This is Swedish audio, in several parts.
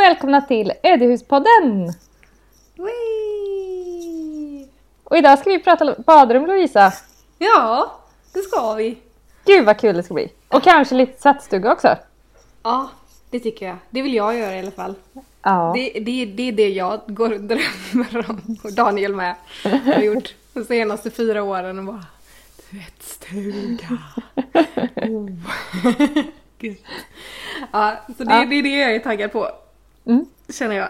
välkomna till Ödehuspodden! Whee! Och idag ska vi prata badrum Lovisa. Ja, det ska vi. Gud vad kul det ska bli! Och kanske lite tvättstuga också. Ja, det tycker jag. Det vill jag göra i alla fall. Ja. Det, det, det är det jag går och drömmer om. Och Daniel med. Jag har gjort de senaste fyra åren och bara tvättstuga. Oh. Ja, så det, Ja. det är det jag är taggad på. Mm. Känner jag.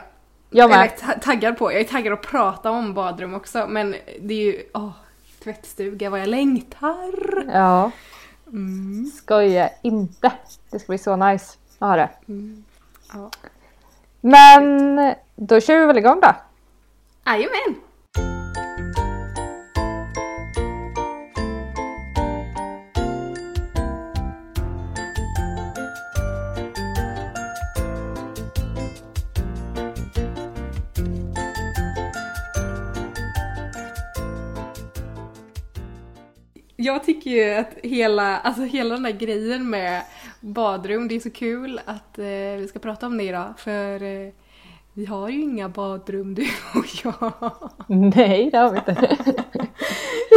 Jag med. ta- taggad på. Jag är taggad att prata om badrum också. Men det är ju, åh, tvättstuga vad jag längtar. Ja, Mm. skoja inte. Det ska bli så nice att ha det. Mm. Ja. Men då kör vi väl igång då. Jajamän! Jag tycker ju att hela, alltså hela den här grejen med badrum, det är så kul att eh, vi ska prata om det idag för eh, vi har ju inga badrum du och jag. Nej, det har vi inte.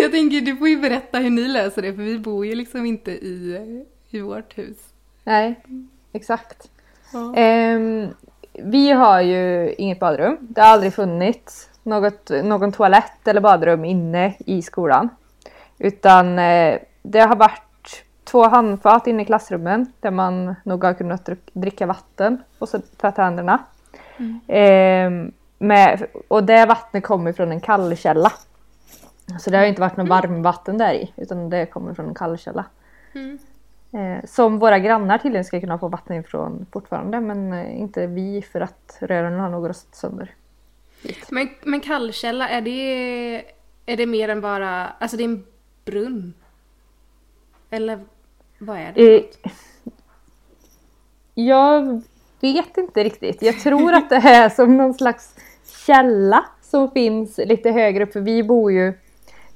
Jag tänker du får ju berätta hur ni löser det för vi bor ju liksom inte i, i vårt hus. Nej, exakt. Ja. Ehm, vi har ju inget badrum. Det har aldrig funnits något, någon toalett eller badrum inne i skolan. Utan eh, det har varit två handfat inne i klassrummen där man nog har kunnat dricka vatten och så tvätta händerna. Ehm, med, och det vattnet kommer från en kallkälla. Så det har inte varit något varmvatten där i utan det kommer från en kallkälla. Mm. Eh, som våra grannar tydligen ska kunna få vatten ifrån fortfarande men eh, inte vi för att rören har nog rostat sönder. Men, men kallkälla, är det, är det mer än bara, alltså det är en brunn? Eller vad är det? Eh, jag vet inte riktigt. Jag tror att det är som någon slags källa som finns lite högre upp för vi bor ju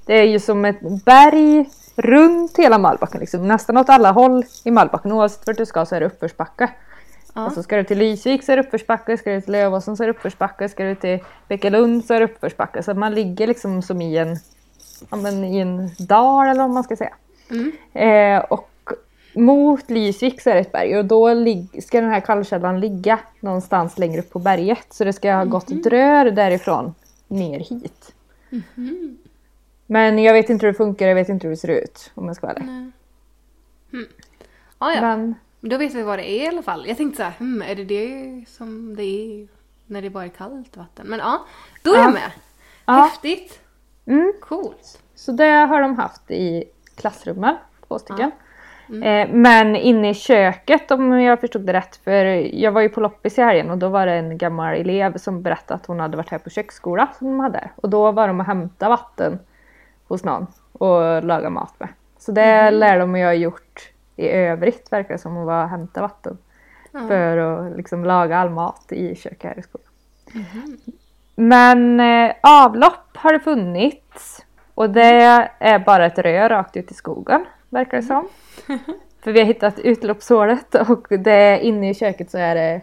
Det är ju som ett berg runt hela Malbacken liksom. Nästan åt alla håll i Malbacken. Oavsett vart du ska så är det uppförsbacke. Ja. Alltså ska du till Lysvik så är det uppförsbacke, ska du till Lövåsen så är det uppförsbacke, ska du till Bäckelund så är det uppförsbacke. Så man ligger liksom som i en, men i en dal eller vad man ska säga. Mm. Eh, och mot Lysvik så är det ett berg och då ska den här kallkällan ligga någonstans längre upp på berget. Så det ska ha gått ett rör därifrån ner hit. Men jag vet inte hur det funkar, jag vet inte hur det ser ut om jag ska vara ärlig. Mm. Ah, ja. Men Då vet vi vad det är i alla fall. Jag tänkte så här, hmm, är det det som det är när det bara är kallt vatten? Men ja, då är Ja. jag med. Häftigt. Mm, Coolt. så det har de haft i klassrummen, två stycken. Mm. Eh, men inne i köket om jag förstod det rätt, för jag var ju på loppis i helgen och då var det en gammal elev som berättade att hon hade varit här på köksskola som de hade. Och då var de och hämtade vatten hos någon och laga mat med. Så det lär de ju ha gjort i övrigt verkar det som att vara hämta vatten. Ja. För att liksom laga all mat i köket här i skolan. Men eh, avlopp har det funnits. Och det är bara ett rör rakt ut i skogen verkar det som. För vi har hittat utloppshålet och det, inne i köket så är det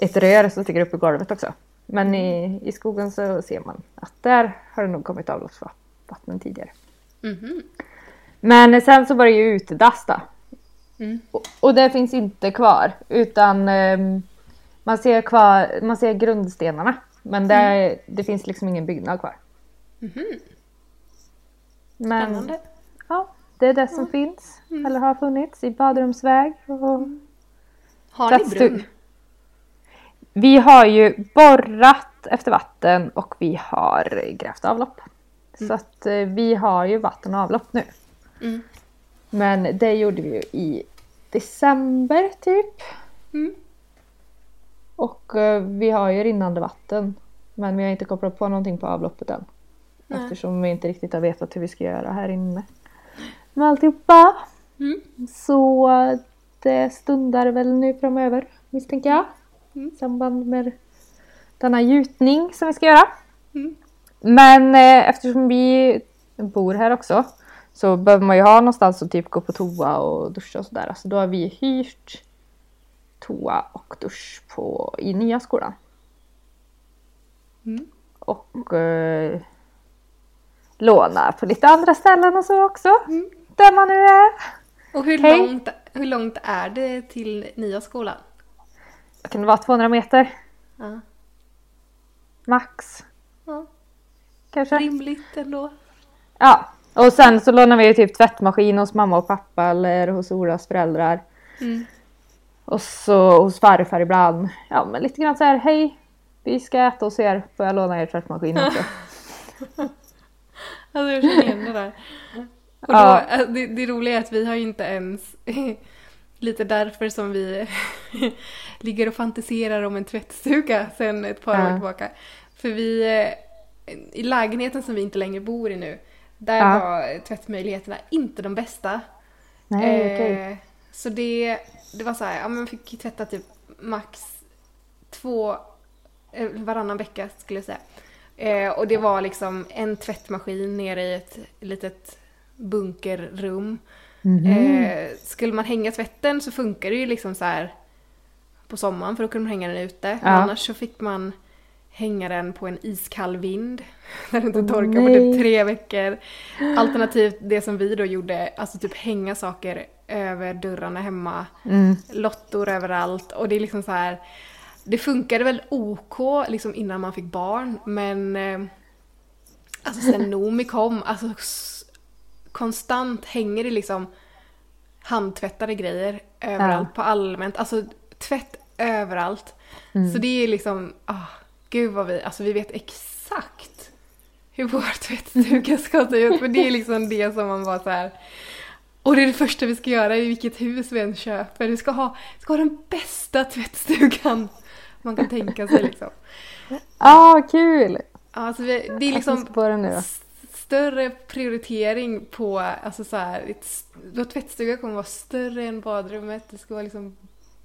ett rör som sticker upp i golvet också. Men i, i skogen så ser man att där har det nog kommit avloppsvatten tidigare. Mhm. Men sen så var det ju utedass då. Mm. Och, och det finns inte kvar utan ehm, man, ser kvar, man ser grundstenarna. Men det, det finns liksom ingen byggnad kvar. Mhm. Men Spännande. ja, det är det som finns eller har funnits i badrumsväg. Och Har ni brunn? Vi har ju borrat efter vatten och vi har grävt avlopp. Så att eh, vi har ju vatten och avlopp nu. Mm. Men det gjorde vi ju i december typ. Mm. Och eh, vi har ju rinnande vatten. Men vi har inte kopplat på någonting på avloppet än. Nej. Eftersom vi inte riktigt har vetat hur vi ska göra här inne. Med alltihopa. Mm. Så det stundar väl nu framöver misstänker jag. Mm. I samband med denna gjutning som vi ska göra. Mm. Men eh, eftersom vi bor här också så behöver man ju ha någonstans att typ gå på toa och duscha och sådär. Så då har vi hyrt toa och dusch på, i nya skolan. Mm. Och eh, låna på lite andra ställen och så också. Mm. Där man nu är. Och hur Hej. långt, hur långt är det till nya skolan? Kan det vara 200 meter? Ja. Max. Ja. Kanske? Rimligt ändå. Ja. Och sen så lånar vi ju typ tvättmaskin hos mamma och pappa eller hos Oras föräldrar. Mm. Och så hos farfar ibland. Ja men lite grann så här, hej. Vi ska äta hos er. Får jag låna er tvättmaskin också? Alltså jag känner igen det där. Och då, Ja. alltså, det, det roliga är att vi har ju inte ens lite därför som vi ligger och fantiserar om en tvättstuga sen ett par Ja. år tillbaka. För vi, eh, i lägenheten som vi inte längre bor i nu, där Ja. var tvättmöjligheterna inte de bästa. Nej. Eh, så det, det var så här, ja man fick tvätta typ max två, eh, varannan vecka skulle jag säga. Eh, och det var liksom en tvättmaskin nere i ett litet bunkerrum. Mhm. Eh, skulle man hänga tvätten så funkar det ju liksom så här på sommaren för då kunde man hänga den ute. Ja. Men annars så fick man hänga den på en iskall vind. När den inte torkar på nej. typ tre veckor. Alternativt det som vi då gjorde, alltså typ hänga saker över dörrarna hemma. Mm. Lottor överallt och det är liksom så här. Det funkade väl OK liksom innan man fick barn men eh, alltså sen Nomi kom, alltså konstant hänger det liksom handtvättade grejer överallt Ja. på allmänt, alltså tvätt överallt. Mm. Så det är liksom, ah, gud vad vi, alltså vi vet exakt hur vår tvättstuga ska se ut. För det är liksom det som man bara så här. Och det är det första vi ska göra i vilket hus vi än köper. Vi ska ha, ska ha den bästa tvättstugan man kan tänka sig liksom. Ah, kul! Alltså det är liksom större prioritering på, alltså så här, ett, vår tvättstuga kommer vara större än badrummet. Det ska vara liksom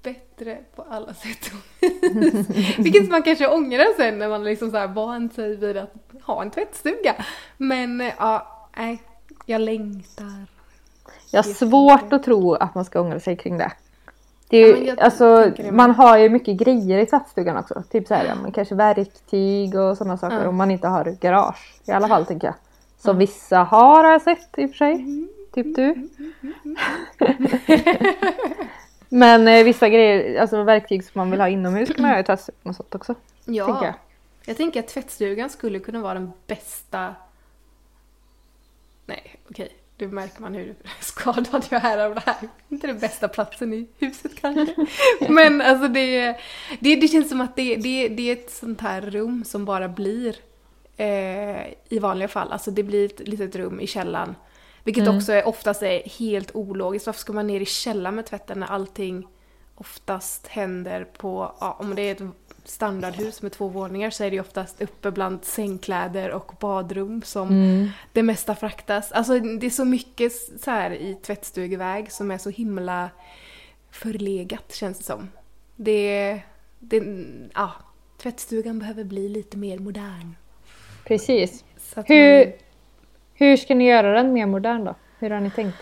bättre på alla sätt och vis. Vilket man kanske ångrar sen när man liksom så här vant sig vid att ha en tvättstuga. Men ja, nej, jag längtar. Jag har svårt att tro att man ska ångra sig kring det. Det är Ja, ju, jag alltså, man har ju mycket grejer i tvättstugan också. Typ så här, ja, men kanske verktyg och sådana saker Ja. om man inte har garage. I alla fall tänker jag. Som vissa har har jag sett i och för sig. Mm. Typ du. men eh, vissa grejer, alltså verktyg som man vill ha inomhus kan man ha i tvättstugan och sånt också. Ja, Tänker jag. jag tänker att tvättstugan skulle kunna vara den bästa... Nej, okej. Nu märker man hur skadad jag är av det här. Inte den bästa platsen i huset kanske. Men alltså det, det, det känns som att det, det, det är ett sånt här rum som bara blir eh, i vanliga fall. Alltså det blir ett litet rum i källaren. Vilket Mm. också är, oftast är helt ologiskt. Varför ska man ner i källaren med tvätten när allting oftast händer på, ja, om det är ett standardhus med två våningar så är det oftast uppe bland sängkläder och badrum som Mm. det mesta fraktas. Alltså det är så mycket så här i tvättstugeväg som är så himla förlegat känns det som. Det, det ja, tvättstugan behöver bli lite mer modern. Precis. Hur, man- hur ska ni göra den mer modern då? Hur har ni tänkt?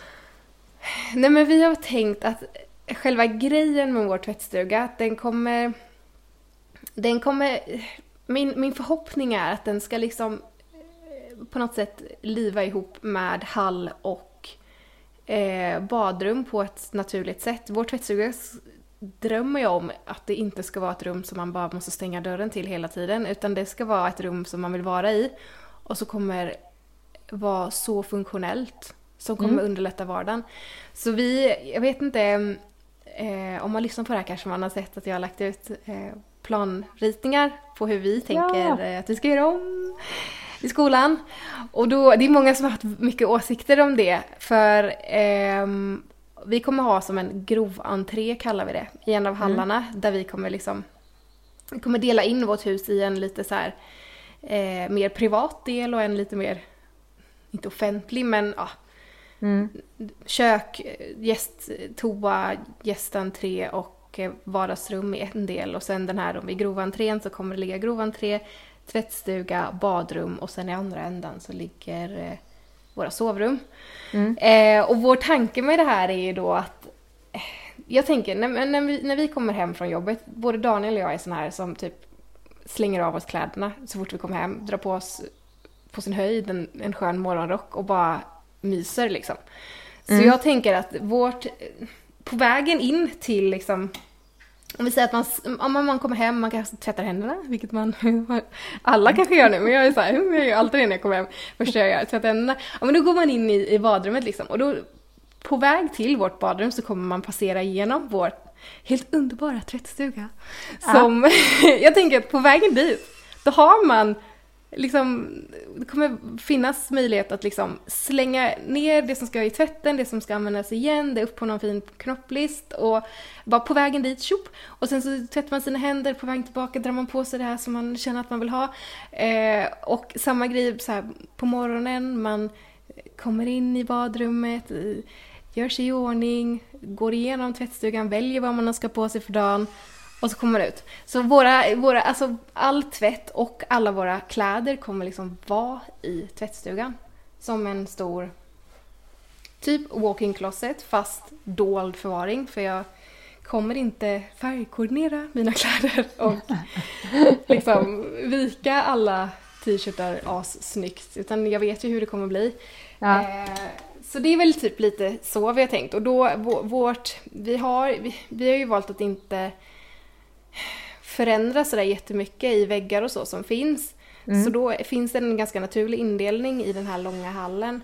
Nej men vi har tänkt att själva grejen med vår tvättstuga, att den kommer... Den kommer... Min, min förhoppning är att den ska liksom eh, på något sätt liva ihop med hall och eh, badrum på ett naturligt sätt. Vår tvättstuga drömmer jag om att det inte ska vara ett rum som man bara måste stänga dörren till hela tiden, utan det ska vara ett rum som man vill vara i och så kommer vara så funktionellt som kommer Mm. underlätta vardagen. Så vi, jag vet inte, eh, om man lyssnar på det här kanske man har sett att jag har lagt ut eh, planritningar på hur vi tänker eh, att vi ska göra om i skolan. Och då, det är många som har haft mycket åsikter om det. För ehm, vi kommer ha som en grov entré kallar vi det, i en av hallarna där vi kommer liksom vi kommer dela in vårt hus i en lite så här eh, mer privat del och en lite mer, inte offentlig men ja, Mm. kök, gäst, toa, gästentré och eh, vardagsrum i en del och sen den här då vid grovantrén så kommer det ligga grovantré, tvättstuga, badrum och sen i andra ändan så ligger eh, våra sovrum. Mm. Eh, och vår tanke med det här är ju då att eh, jag tänker, när, när, vi, när vi kommer hem från jobbet, både Daniel och jag är såna här som typ slänger av oss kläderna så fort vi kommer hem, drar på oss på sin höjd en, en skön morgonrock och bara myser liksom. Så Mm. jag tänker att vårt, på vägen in till liksom om vi säger att man, om man kommer hem, man kanske tvättar händerna, vilket man alla kanske gör nu, men jag är så här, jag gör alltid det när jag kommer hem. Första jag gör, tvättar händerna. Ja men då går man in i, i badrummet liksom och då på väg till vårt badrum så kommer man passera igenom vår helt underbara tvättstuga. Som, jag tänker att på vägen dit, då har man liksom, det kommer finnas möjlighet att liksom slänga ner det som ska i tvätten, det som ska användas igen, det är upp på någon fin knopplist och bara på vägen dit, tjopp! Och sen så tvättar man sina händer, på vägen tillbaka drar man på sig det här som man känner att man vill ha. Eh, och samma grej så här, på morgonen, man kommer in i badrummet, gör sig i ordning, går igenom tvättstugan, väljer vad man ska på sig för dagen och så kommer man ut. Så våra, våra, alltså all tvätt och alla våra kläder kommer liksom vara i tvättstugan. Som en stor typ walk-in closet fast dold förvaring för jag kommer inte färgkoordinera mina kläder och liksom vika alla t-shirtar assnyggt utan jag vet ju hur det kommer bli. Ja. Eh, så det är väl typ lite så vi har tänkt och då vå- vårt, vi har, vi, vi har ju valt att inte förändra sådär jättemycket i väggar och så som finns. Så då finns det en ganska naturlig indelning i den här långa hallen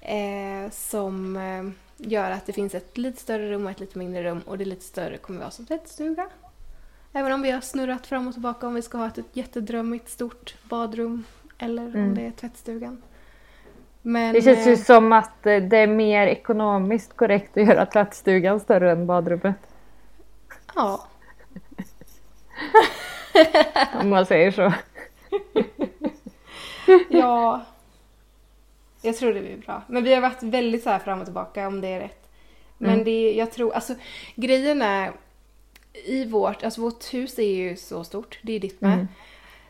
eh, som eh, gör att det finns ett lite större rum och ett lite mindre rum och det lite större kommer vara som tvättstuga. Även om vi har snurrat fram och tillbaka om vi ska ha ett jättedrömmigt stort badrum eller om Mm. det är tvättstugan. Men, Det känns ju eh, som att eh, det är mer ekonomiskt korrekt att göra tvättstugan större än badrummet. Ja, Om man säger så. ja. Jag tror det blir bra. Men vi har varit väldigt så här fram och tillbaka om det är rätt. Men Mm. det, jag tror, alltså grejen är i vårt, alltså vårt hus är ju så stort, det är ditt med. Mm.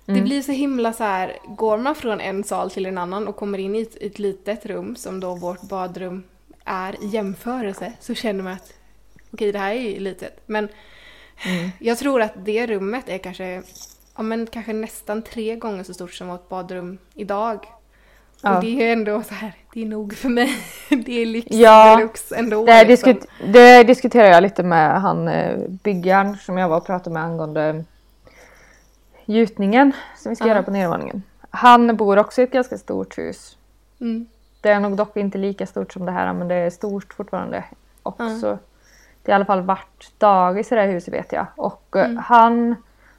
Det blir så himla så här, går man från en sal till en annan och kommer in i ett, ett litet rum som då vårt badrum är i jämförelse så känner man att okej det här är ju litet. Men Mm. jag tror att det rummet är kanske, ja men kanske nästan tre gånger så stort som vårt badrum idag. Ja. Och det är ändå så här, det är nog för mig. Det är lyx Ja, deluxe ändå. Det, liksom. diskut- det diskuterar jag lite med han eh, byggaren som jag var och pratade med angående gjutningen som vi ska Ja. göra på nedervåningen. Han bor också i ett ganska stort hus. Mm. Det är nog dock inte lika stort som det här men det är stort fortfarande. Och Ja. Det har i alla fall varit dagis i det här huset vet jag. Och eh, Mm. han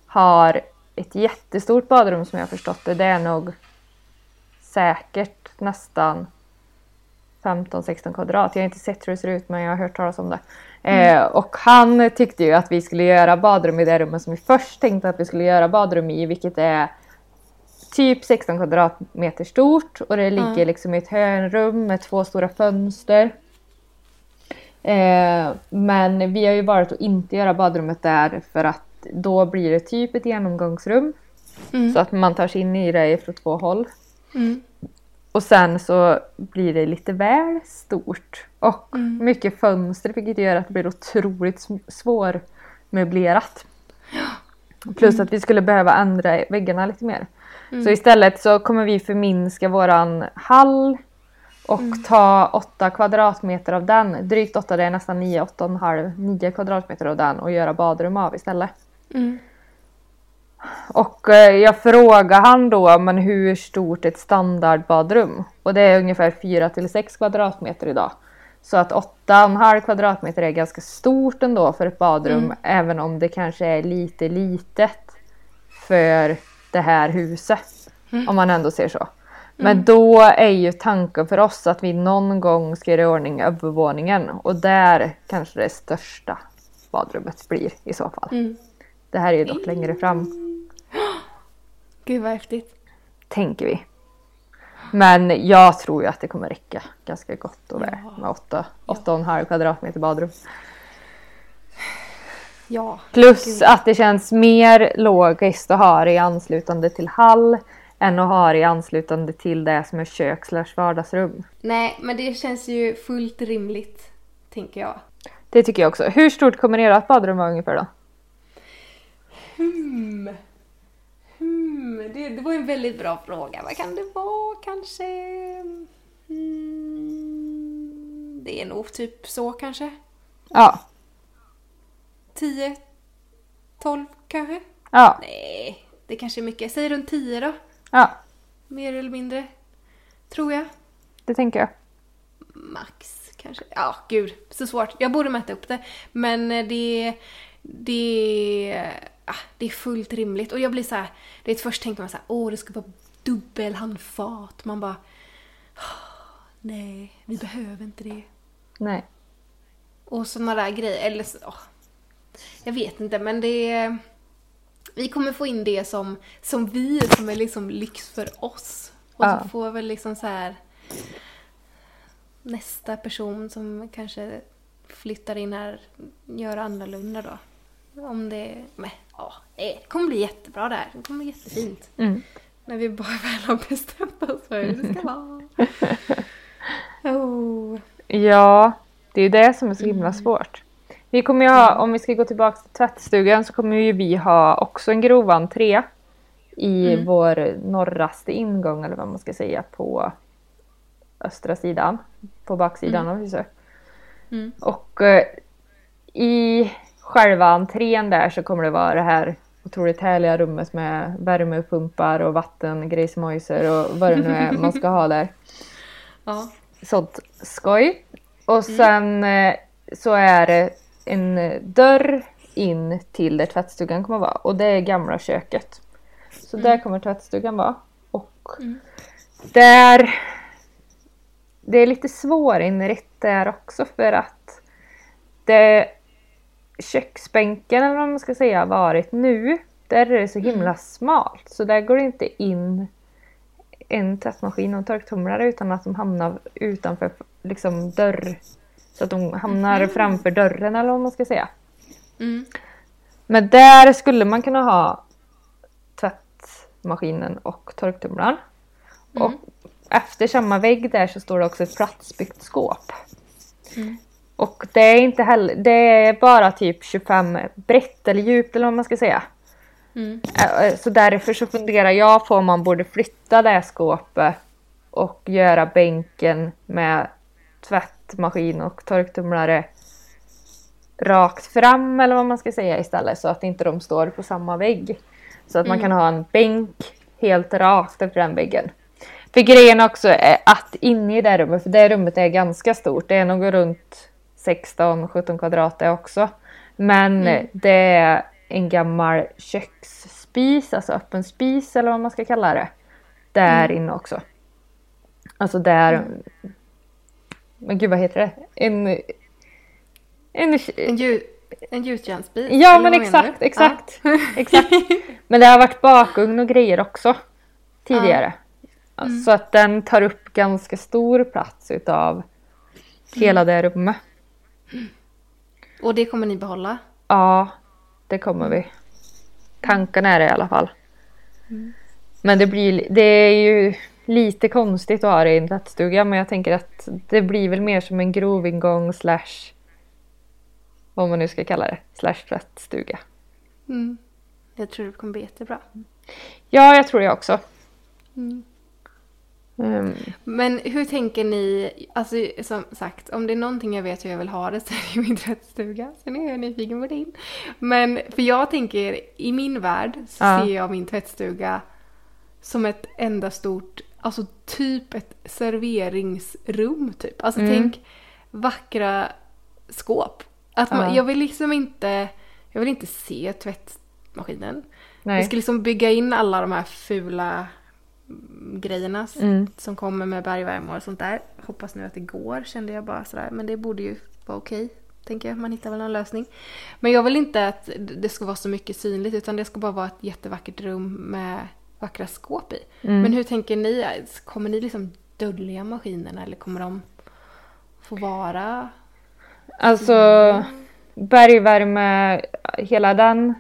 har ett jättestort badrum som jag har förstått det. Det är nog säkert nästan 15-16 kvadrat. Jag har inte sett hur det ser ut men jag har hört talas om det. Eh, och han tyckte ju att vi skulle göra badrum i det rummet som vi först tänkte att vi skulle göra badrum i vilket är typ 16 kvadratmeter stort och det ligger Ja. liksom i ett hörnrum med två stora fönster. Eh, men vi har ju valt att inte göra badrummet där för att då blir det typ ett genomgångsrum. Mm. Så att man tar sig in i det från två håll. Mm. Och sen så blir det lite väl stort. Och Mm. mycket fönster vilket gör att det blir otroligt svårmöblerat. Plus att vi skulle behöva ändra väggarna lite mer. Mm. Så istället så kommer vi förminska våran hall och Mm. ta 8 kvadratmeter av den. Drygt 8, det är nästan 9, 8,5, 9 kvadratmeter av den och göra badrum av istället. Mm. Och eh, jag frågade han då men hur stort ett standardbadrum? Och det är ungefär 4 till 6 kvadratmeter idag. Så att 8,5 kvadratmeter är ganska stort ändå för ett badrum Mm. även om det kanske är lite litet för det här huset. Mm. Om man ändå ser så. Men då är ju tanken för oss att vi någon gång ska göra i ordning övervåningen och där kanske det största badrummet blir i så fall. Mm. Det här är ju dock längre fram. Gud vad häftigt. tänker vi. Men jag tror ju att det kommer räcka ganska gott och väl med 8, 8,5 kvadratmeter badrum. Ja. Plus Gud. att det känns mer logiskt att ha det i anslutande till hall än att ha det i anslutande till det som är kök slash vardagsrum. Nej, men det känns ju fullt rimligt, tänker jag. Det tycker jag också. Hur stort kommer ert badrum vara ungefär då? Hmm. Hmm. Det, det var en väldigt bra fråga. Vad kan det vara? Kanske... Hmm. Det är nog typ så kanske. Ja. 10? 12 kanske? Ja. Nej, det kanske är mycket. Säg runt 10 då. Ja. Mer eller mindre. Tror jag. Det tänker jag. Max kanske. Ja, gud. Så svårt. Jag borde mäta upp det. Men eh, det... Det... Ah, det är fullt rimligt. Och jag blir så här... Det är först tänker man så här, åh det ska vara dubbelhandfat. Man bara... "Ah, Nej, vi behöver inte det. Nej. Och såna där grejer. Eller så, åh. Jag vet inte, men det... Vi kommer få in det som, som vi, som är liksom lyx för oss. Och Ja. så får väl liksom så här nästa person som kanske flyttar in här göra annorlunda då. Om det... Men, ja, det kommer bli jättebra där. Det kommer bli jättefint. Mm. När vi bara väl har bestämt oss för hur det ska vara. Oh. Ja, det är ju det som är så himla svårt. Vi kommer ju ha, om vi ska gå tillbaka till tvättstugan så kommer ju vi ha också en grov entré i Mm. vår norraste ingång eller vad man ska säga på östra sidan, på baksidan av huset. Mm. Och eh, i själva entrén där så kommer det vara det här otroligt härliga rummet med värmepumpar och vattengrejsmojser och vad det nu är man ska ha där Ja. sånt skoj. Och sen eh, så är det en dörr in till där tvättstugan kommer vara och det är gamla köket. Så där kommer tvättstugan vara. Och Mm. där... Det är lite svårinrett där också för att det köksbänken eller vad man ska säga varit nu, där är det så himla smalt så där går det inte in en tvättmaskin och en torktumlare utan att de hamnar utanför liksom dörr. Så att de hamnar framför dörren eller vad man ska säga. Mm. Men där skulle man kunna ha tvättmaskinen och torktumlaren. Och efter samma vägg där så står det också ett platsbyggt skåp. Mm. Och det är inte heller, det är bara typ 25 brett eller djupt eller vad man ska säga. Mm. Eh, Så därför så funderar jag på om man borde flytta det här skåpet och göra bänken med tvättmaskin och torktumlare rakt fram eller vad man ska säga istället så att inte de står på samma vägg. Så att man kan ha en bänk helt rakt efter den väggen. För grejen också är att inne i det rummet, för det rummet är ganska stort, det är nog runt 16-17 kvadrat det också. Men det är en gammal köksspis, alltså öppen spis eller vad man ska kalla det. Där inne också. Alltså där... Men gud vad heter det? En... En... En, ljud, en gjutjärnsbit? Ja men menar exakt, du? exakt. exakt. Men det har varit bakugn och grejer också. Tidigare. Så att den tar upp ganska stor plats utav hela det rummet. Och det kommer ni behålla? Ja, det kommer vi. Tanken är det i alla fall. Men det, blir, det är ju lite konstigt att ha det i en tvättstuga men jag tänker att det blir väl mer som en grovingång slash vad man nu ska kalla det, slash tvättstuga. Mm. Jag tror det kommer bli jättebra. Ja, jag tror det också. Mm. Ehm, Men hur tänker ni, alltså som sagt, om det är någonting jag vet hur jag vill ha det så är det min tvättstuga. Sen är jag nyfiken på din. Men för jag tänker, i min värld så Ja. ser jag min tvättstuga som ett enda stort, alltså typ ett serveringsrum typ. Alltså Mm. tänk vackra skåp. Att man, Ja. Jag vill liksom inte, jag vill inte se tvättmaskinen. nej. Vi ska liksom bygga in alla de här fula grejerna Mm. som kommer med bergvärme och sånt där. Hoppas nu att det går kände jag bara sådär. Men det borde ju vara okej. Tänker jag. Man hittar väl en lösning. Men jag vill inte att det ska vara så mycket synligt utan det ska bara vara ett jättevackert rum med vackra skåp i. Mm. Men hur tänker ni? Kommer ni liksom dölja maskinerna eller kommer de få vara? Alltså bergvärme, hela den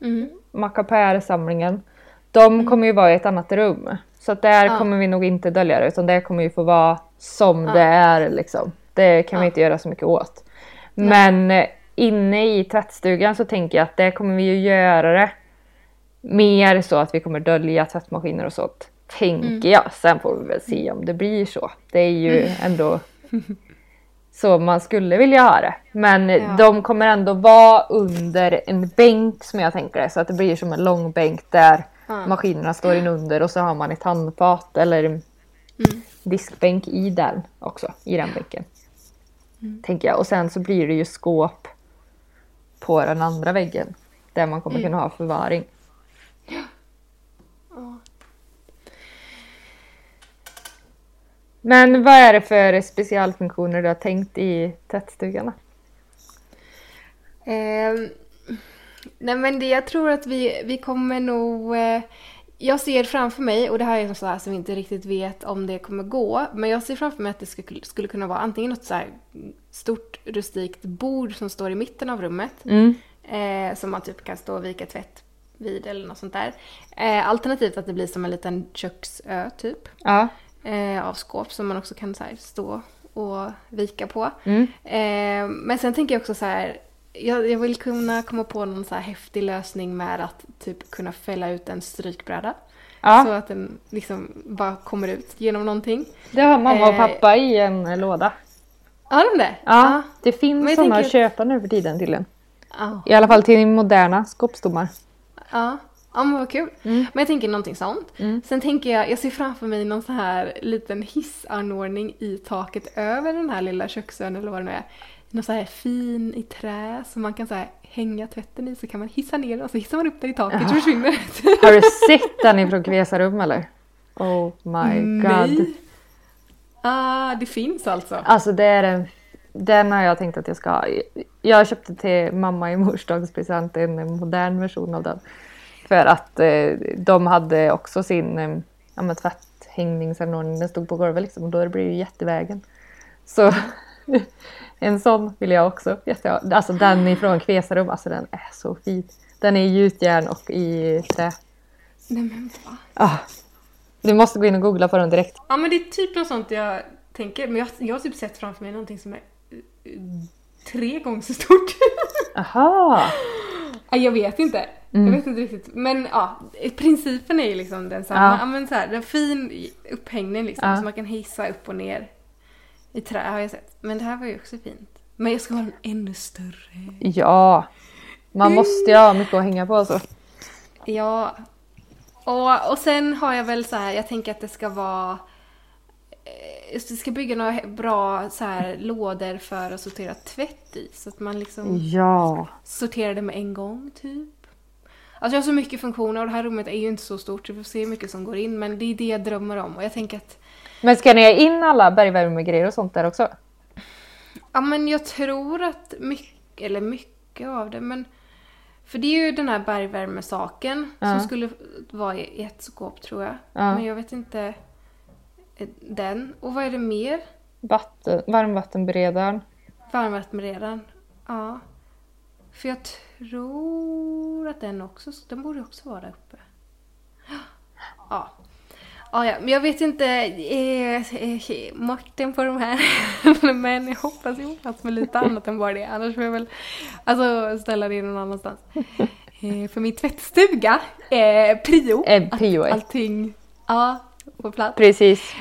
Mm. Macapär-samlingen. De kommer ju vara i ett annat rum. Så att där Ja. kommer vi nog inte dölja det utan det kommer ju få vara som Ja. det är liksom. Det kan vi Ja. inte göra så mycket åt. Men eh, inne i tvättstugan så tänker jag att det kommer vi ju göra det mer så att vi kommer dölja tvättmaskiner och sånt. Tänker Mm. jag. Sen får vi väl se om det blir så. Det är ju Mm. ändå så man skulle vilja ha det. Men Ja. de kommer ändå vara under en bänk som jag tänker det. Så att det blir som en lång bänk där Ja. maskinerna står in under och så har man ett handfat eller Mm. diskbänk i den också, i den bänken. Mm. Tänker jag. Och sen så blir det ju skåp på den andra väggen. Där man kommer Mm. kunna ha förvaring. Ja. Men vad är det för specialfunktioner du har tänkt i tvättstugan? Ehm, nej men det, jag tror att vi, vi kommer nog... Eh, jag ser framför mig, och det här är så här som vi inte riktigt vet om det kommer gå, men jag ser framför mig att det skulle, skulle kunna vara antingen något så stort rustikt bord som står i mitten av rummet, Mm. eh, som man typ kan stå och vika tvätt vid eller något sånt där. Eh, alternativt att det blir som en liten köksö typ, Ja. Eh, av skåp som man också kan så här, stå och vika på. Mm. Eh, men sen tänker jag också så här. Jag, jag vill kunna komma på någon så här häftig lösning med att typ kunna fälla ut en strykbräda. ja. Så att den liksom bara kommer ut genom någonting. Det har mamma och Eh, pappa i en låda. Har de det? Ja, det Men finns sådana tänker- att köpa nu för tiden tydligen. Ja. I alla fall till moderna skåpstommar. Ja. Ja men vad kul. Mm. Men jag tänker någonting sånt. Mm. Sen tänker jag, jag ser framför mig någon så här liten hissanordning i taket över den här lilla köksön eller vad det nu är. Någon så här fin i trä som man kan så här hänga tvätten i så kan man hissa ner den och så hissar man upp den i taket så försvinner det. Har du sett den ifrån Kvesarum eller? Oh my god. Nej. Ah, det finns alltså. Alltså det är en, den har jag tänkt att jag ska ha. Jag köpte till mamma i morsdagspresent en modern version av den. För att eh, de hade också sin eh, ja, men tvätthängningsanordning, den stod på golvet liksom och då blir det ju jättevägen. Så en sån vill jag också jätteha. Alltså den ifrån Kvesarum, alltså den är så fin. Den är i gjutjärn och i trä. Nej men va? Ah, du måste gå in och googla på den direkt. Ja men det är typ något sånt jag tänker. Men jag, jag har typ sett framför mig någonting som är eh, tre gånger så stort. Aha! Jag vet inte. Mm. Jag vet inte riktigt. Men ja, principen är ju liksom densamma. Ja. Men så här, en fin upphängning liksom. Ja. Så man kan hissa upp och ner. I trä har jag sett. Men det här var ju också fint. Men jag ska ha den ännu större. Ja! Man måste ju ha mycket att hänga på så. Ja. Och, och sen har jag väl så här, jag tänker att det ska vara det ska bygga några bra så här, lådor för att sortera tvätt i. Så att man liksom Ja! sorterar det med en gång typ. Alltså jag har så mycket funktioner och det här rummet är ju inte så stort så vi får se hur mycket som går in. Men det är det jag drömmer om och jag tänker att Men ska ni ha in alla bergvärmegrejer och sånt där också? Ja men jag tror att mycket, eller mycket av det men för det är ju den här bergvärmesaken Ja. som skulle vara i ett skåp tror jag. Ja. Men jag vet inte den. Och vad är det mer? Vatten, varmvattenberedaren. Varmvattenberedaren. Ja. För jag tror att den också, den borde också vara där uppe. Ja. Ja, ja, men jag vet inte eh, eh, Martin på de här. men jag hoppas jag hoppas med lite annat än bara det. Annars får jag väl alltså, ställa det någon annanstans. Eh, för min tvättstuga är prio. Eh, prio. Allting, ja, på plats. Precis.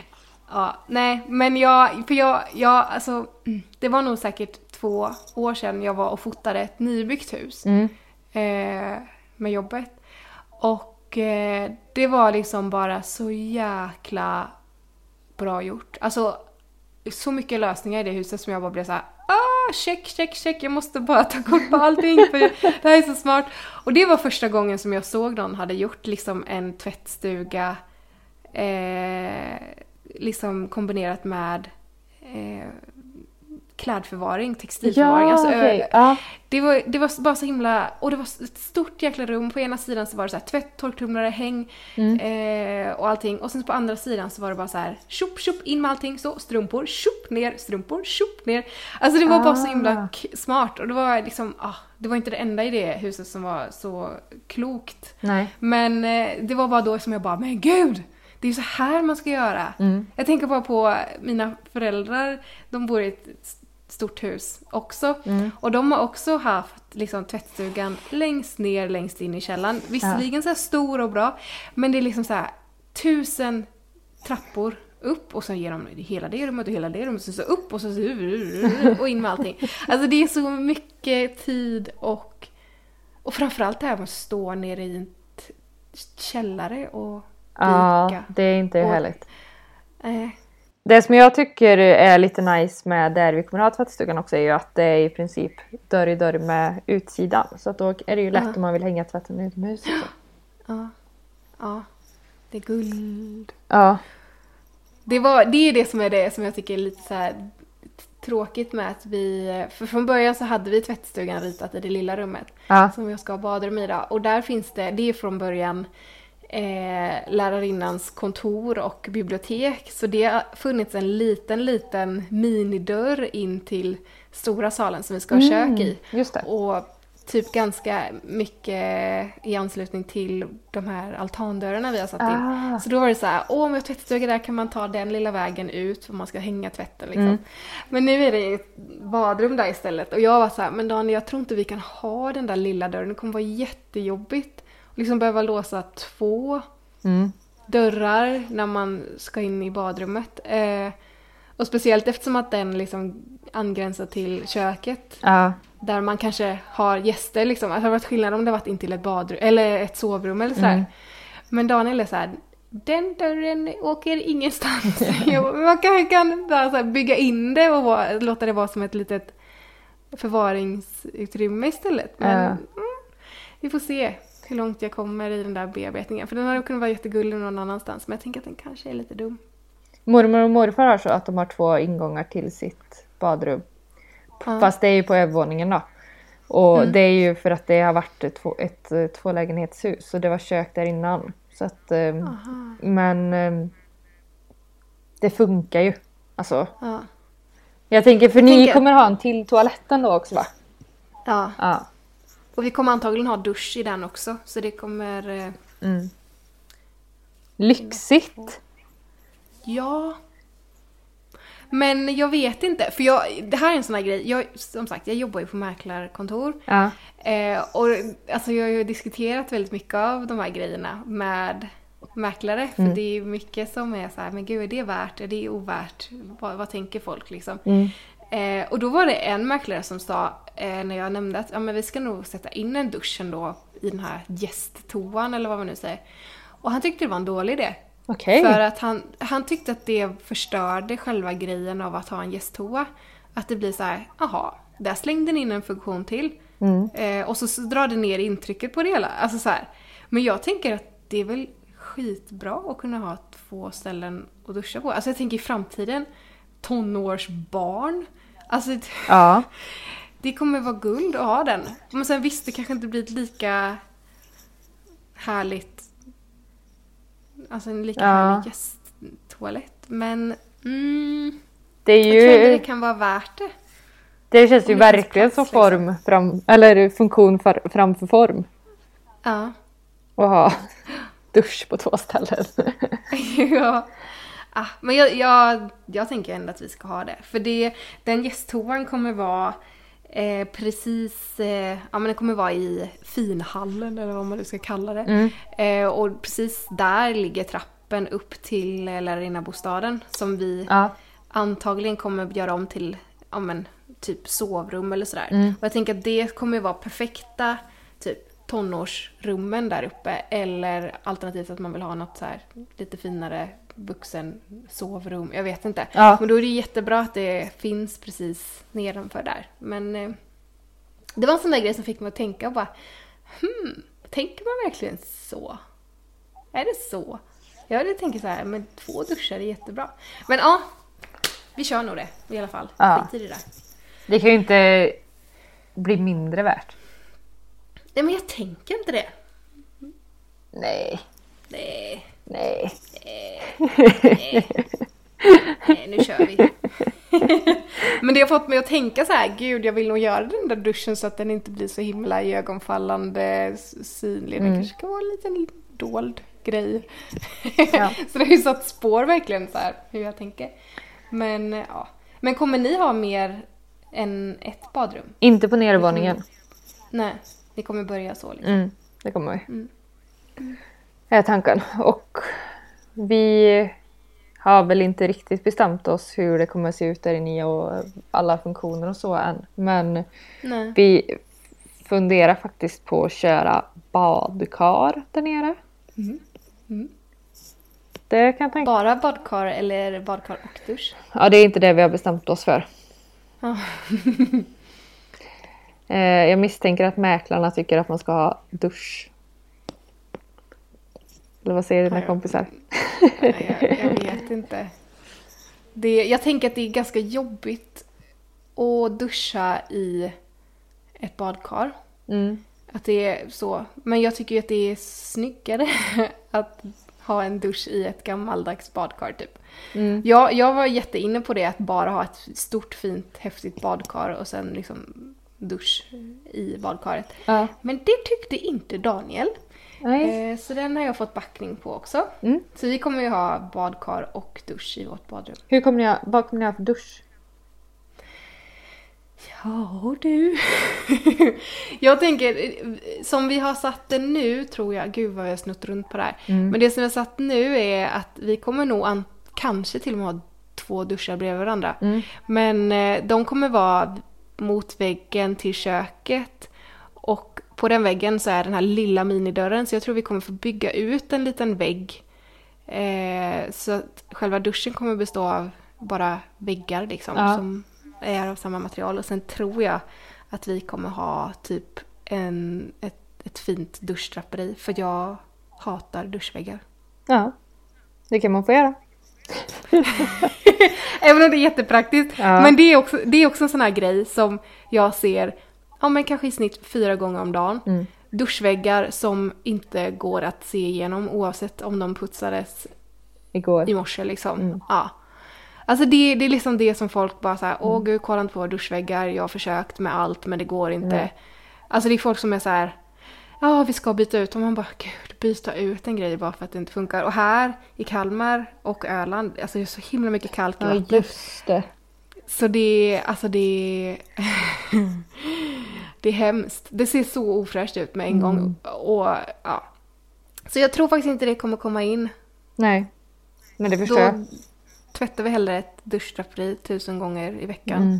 Ja, nej, men jag, för jag, jag, alltså, mm, det var nog säkert två år sedan jag var och fotade ett nybyggt hus Mm. eh, med jobbet. Och eh, det var liksom bara så jäkla bra gjort. Alltså, så mycket lösningar i det huset som jag bara blev så här. Ah, check, check, check, jag måste bara ta kort på allting för det här är så smart. Och det var första gången som jag såg någon hade gjort liksom en tvättstuga eh, liksom kombinerat med eh, klädförvaring, textilförvaring. Ja, alltså, ö- okej. Ja. det, var, det var bara så himla... Och det var ett stort jäkla rum. På ena sidan så var det så här tvätt, torktumlare, häng Mm. eh, och allting. Och sen på andra sidan så var det bara så här tjopp, tjopp, in med allting. Så strumpor, tjopp ner, strumpor, tjopp ner. Alltså det var bara så himla Ah. smart. Och det var liksom... Ah, det var inte det enda i det huset som var så klokt. Nej. Men eh, det var bara då som jag bara, men gud! Det är ju så här man ska göra. Mm. Jag tänker bara på mina föräldrar, de bor i ett stort hus också. Mm. Och de har också haft liksom tvättstugan längst ner, längst in i källaren. Visserligen så här stor och bra, men det är liksom så här tusen trappor upp och sen genom hela det rummet och hela det rummet, så, så upp och så och in med allting. Alltså det är så mycket tid och, och framförallt det här med att stå nere i en källare och Ja, det är inte Och- härligt. Eh, Det som jag tycker är lite nice med där vi kommer ha tvättstugan också är ju att det är i princip dörr i dörr med utsidan. Så att då är det ju lätt Ja. om man vill hänga tvätten utomhus. ja, ja, det är guld. Ja, Det, var, det är det som är det som jag tycker är lite så tråkigt med att vi... För från början så hade vi tvättstugan ritat i det lilla rummet ja, som jag ska ha badrum i då. Och där finns det, det är från början eh, lärarinnans kontor och bibliotek. Så det har funnits en liten, liten minidörr in till stora salen som vi ska ha kök i. Och typ ganska mycket i anslutning till de här altandörrarna vi har satt in. Ah. Så då var det så här, åh med tvättstuga där kan man ta den lilla vägen ut för man ska hänga tvätten liksom. Mm. Men nu är det ett badrum där istället och jag var så här, men Daniel jag tror inte vi kan ha den där lilla dörren, det kommer vara jättejobbigt. Liksom behöva låsa två Mm. dörrar när man ska in i badrummet. Eh, och speciellt eftersom att den liksom angränsar till köket. Ja, Där man kanske har gäster liksom. Alltså, det hade varit skillnad om det varit in till ett badrum eller ett sovrum eller sådär. Mm. Men Daniel är såhär, den dörren åker ingenstans. Man kanske kan bara så bygga in det och vara, låta det vara som ett litet förvaringsutrymme istället. Men Ja. mm, vi får se hur långt jag kommer i den där bearbetningen. För den hade kunnat vara jättegullig någon annanstans. Men jag tänker att den kanske är lite dum. mormor och morfar har så att de har två ingångar till sitt badrum. Ja. Fast det är ju på övervåningen då. Och Mm. det är ju för att det har varit ett, ett eh, tvålägenhetshus så det var kök där innan. Så att, ehm, Aha. men ehm, det funkar ju. Alltså, Ja. jag tänker för ni tänker- kommer ha en till toaletten då också va? ja. Ja. Och vi kommer antagligen ha dusch i den också. Så det kommer... eh, Mm. Lyxigt! Ja. Men jag vet inte, för jag, det här är en sån här grej. Jag, som sagt, jag jobbar ju på mäklarkontor. Ja. Eh, och alltså, jag har ju diskuterat väldigt mycket av de här grejerna med mäklare. För det är ju mycket som är så här, men gud är det värt? Är det ovärt? Vad, vad tänker folk liksom? Mm. Eh, och då var det en mäklare som sa, eh, när jag nämnde att ja, men vi ska nog sätta in en dusch ändå i den här gästtoan eller vad man nu säger. Och han tyckte det var en dålig idé. Okej. För att han, han tyckte att det förstörde själva grejen av att ha en gästtoa. Att det blir så här, aha, där slängde ni in en funktion till. Mm. Eh, och så, så drar det ner intrycket på det hela. Alltså så här. Men jag tänker att det är väl skitbra att kunna ha två ställen att duscha på. Alltså jag tänker i framtiden, tonårsbarn. Alltså Ja. det kommer vara guld att ha den. Men sen visst, det kanske inte blir ett lika härligt... Alltså en lika Ja. härlig gästtoalett. Men mm, Det är jag tror det ju... kan vara värt det. Det känns ju det verkligen som liksom. form fram... Eller funktion för, framför form. Ja. Att ha dusch på två ställen. ja. Ah, men jag, jag, jag tänker ändå att vi ska ha det. För det, den gästtoan kommer vara eh, precis, eh, ja men den kommer vara i finhallen eller vad man nu ska kalla det. Mm. Eh, och precis där ligger trappen upp till eh, lärarinnabostaden som vi Ja. antagligen kommer göra om till, ja men typ sovrum eller sådär. Mm. Och jag tänker att det kommer vara perfekta typ tonårsrummen där uppe eller alternativt att man vill ha något så här lite finare vuxen sovrum. Jag vet inte. Ja. Men då är det jättebra att det finns precis nedanför där. Men eh, det var en sån där grej som fick mig att tänka och bara hmm, tänker man verkligen så? Är det så? Jag tänker så här, men två duschar är jättebra. Men ja, vi kör nog det i alla fall. Ja. Skit i det där. Det kan ju inte bli mindre värt. Nej men jag tänker inte det. Nej. Nej, Nej. nej nu kör vi. men det har fått mig att tänka så här, gud jag vill nog göra den där duschen så att den inte blir så himla iögonfallande s- synlig. Den kanske ska vara en liten dold grej. Ja. så det har ju satt spår verkligen så här hur jag tänker. Men ja. Men kommer ni ha mer en, ett badrum. Inte på nedervåningen. Nej, ni kommer börja så liksom. Mm, det kommer vi. Mm. Är tanken. Och vi har väl inte riktigt bestämt oss hur det kommer att se ut där inne och alla funktioner och så än. Men Nej. vi funderar faktiskt på att köra badkar där nere. Mm. Mm. Det kan jag tänka Bara badkar eller badkar och dusch? Ja, det är inte det vi har bestämt oss för. Eh, jag misstänker att mäklarna tycker att man ska ha dusch. Eller vad säger dina Ja, kompisar? Jag, jag vet inte. Det, jag tänker att det är ganska jobbigt att duscha i ett badkar. Mm. Att det är så. Men jag tycker ju att det är snyggare att ha en dusch i ett gammaldags badkar typ. Mm. Jag, jag var jätteinne på det att bara ha ett stort fint häftigt badkar och sen liksom dusch i badkaret. Ja. Men det tyckte inte Daniel. Eh, så den har jag fått backning på också. Mm. Så vi kommer ju ha badkar och dusch i vårt badrum. Hur kommer ni ha, vad kommer ni ha för dusch? Ja du. jag tänker, som vi har satt det nu tror jag, gud vad jag har snutt runt på det här. Mm. Men det som vi har satt nu är att vi kommer nog an, kanske till och med ha två duschar bredvid varandra. Mm. Men eh, de kommer vara mot väggen till köket. Och på den väggen så är den här lilla minidörren så jag tror vi kommer få bygga ut en liten vägg. Eh, så att själva duschen kommer bestå av bara väggar liksom Ja. som är av samma material. Och sen tror jag att vi kommer ha typ en, ett, ett fint duschdraperi för jag hatar duschväggar. Ja, det kan man få göra. Även om det är jättepraktiskt. Ja. Men det är, också, det är också en sån här grej som jag ser, ja men kanske i snitt fyra gånger om dagen. Mm. Duschväggar som inte går att se igenom oavsett om de putsades Igår. i morse liksom. Mm. Ja. Alltså det, det är liksom det som folk bara såhär, åh gud kolla inte på våra duschväggar, jag har försökt med allt men det går inte. Nej. Alltså det är folk som är så här. ja vi ska byta ut och man bara gud byta ut en grej bara för att det inte funkar. Och här i Kalmar och Öland, alltså det är så himla mycket kalk i Ja, vattnet. just det. Så det alltså det det är hemskt. Det ser så ofräscht ut med en gång. Och ja. Så jag tror faktiskt inte det kommer komma in. Nej. Men det förstår Då jag. tvättar vi hellre ett duschdraperi tusen gånger i veckan. Mm.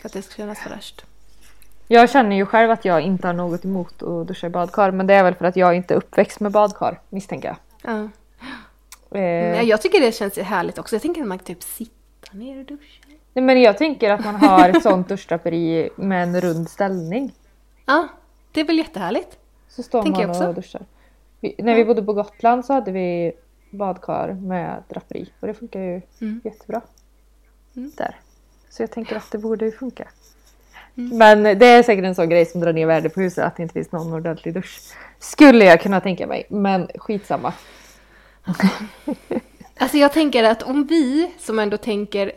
För att det ska kännas värst. Jag känner ju själv att jag inte har något emot att duscha i badkar. Men det är väl för att jag inte är uppväxt med badkar, misstänker jag. Ja. Eh, Nej, jag tycker det känns härligt också. Jag tänker att man kan typ sitta ner och duscha. Nej, men jag tänker att man har ett sånt duschdraperi med en rund ställning. Ja, det är väl jättehärligt. Så står Tänker jag man också. och duschar. Vi, när vi bodde på Gotland så hade vi badkar med draperi och det funkar ju Mm. jättebra. Mm. Där. Så jag tänker att det borde ju funka. Mm. Men det är säkert en sån grej som drar ner värdet på huset att det inte finns någon ordentlig dusch. Skulle jag kunna tänka mig, men skitsamma. Alltså jag tänker att om vi som ändå tänker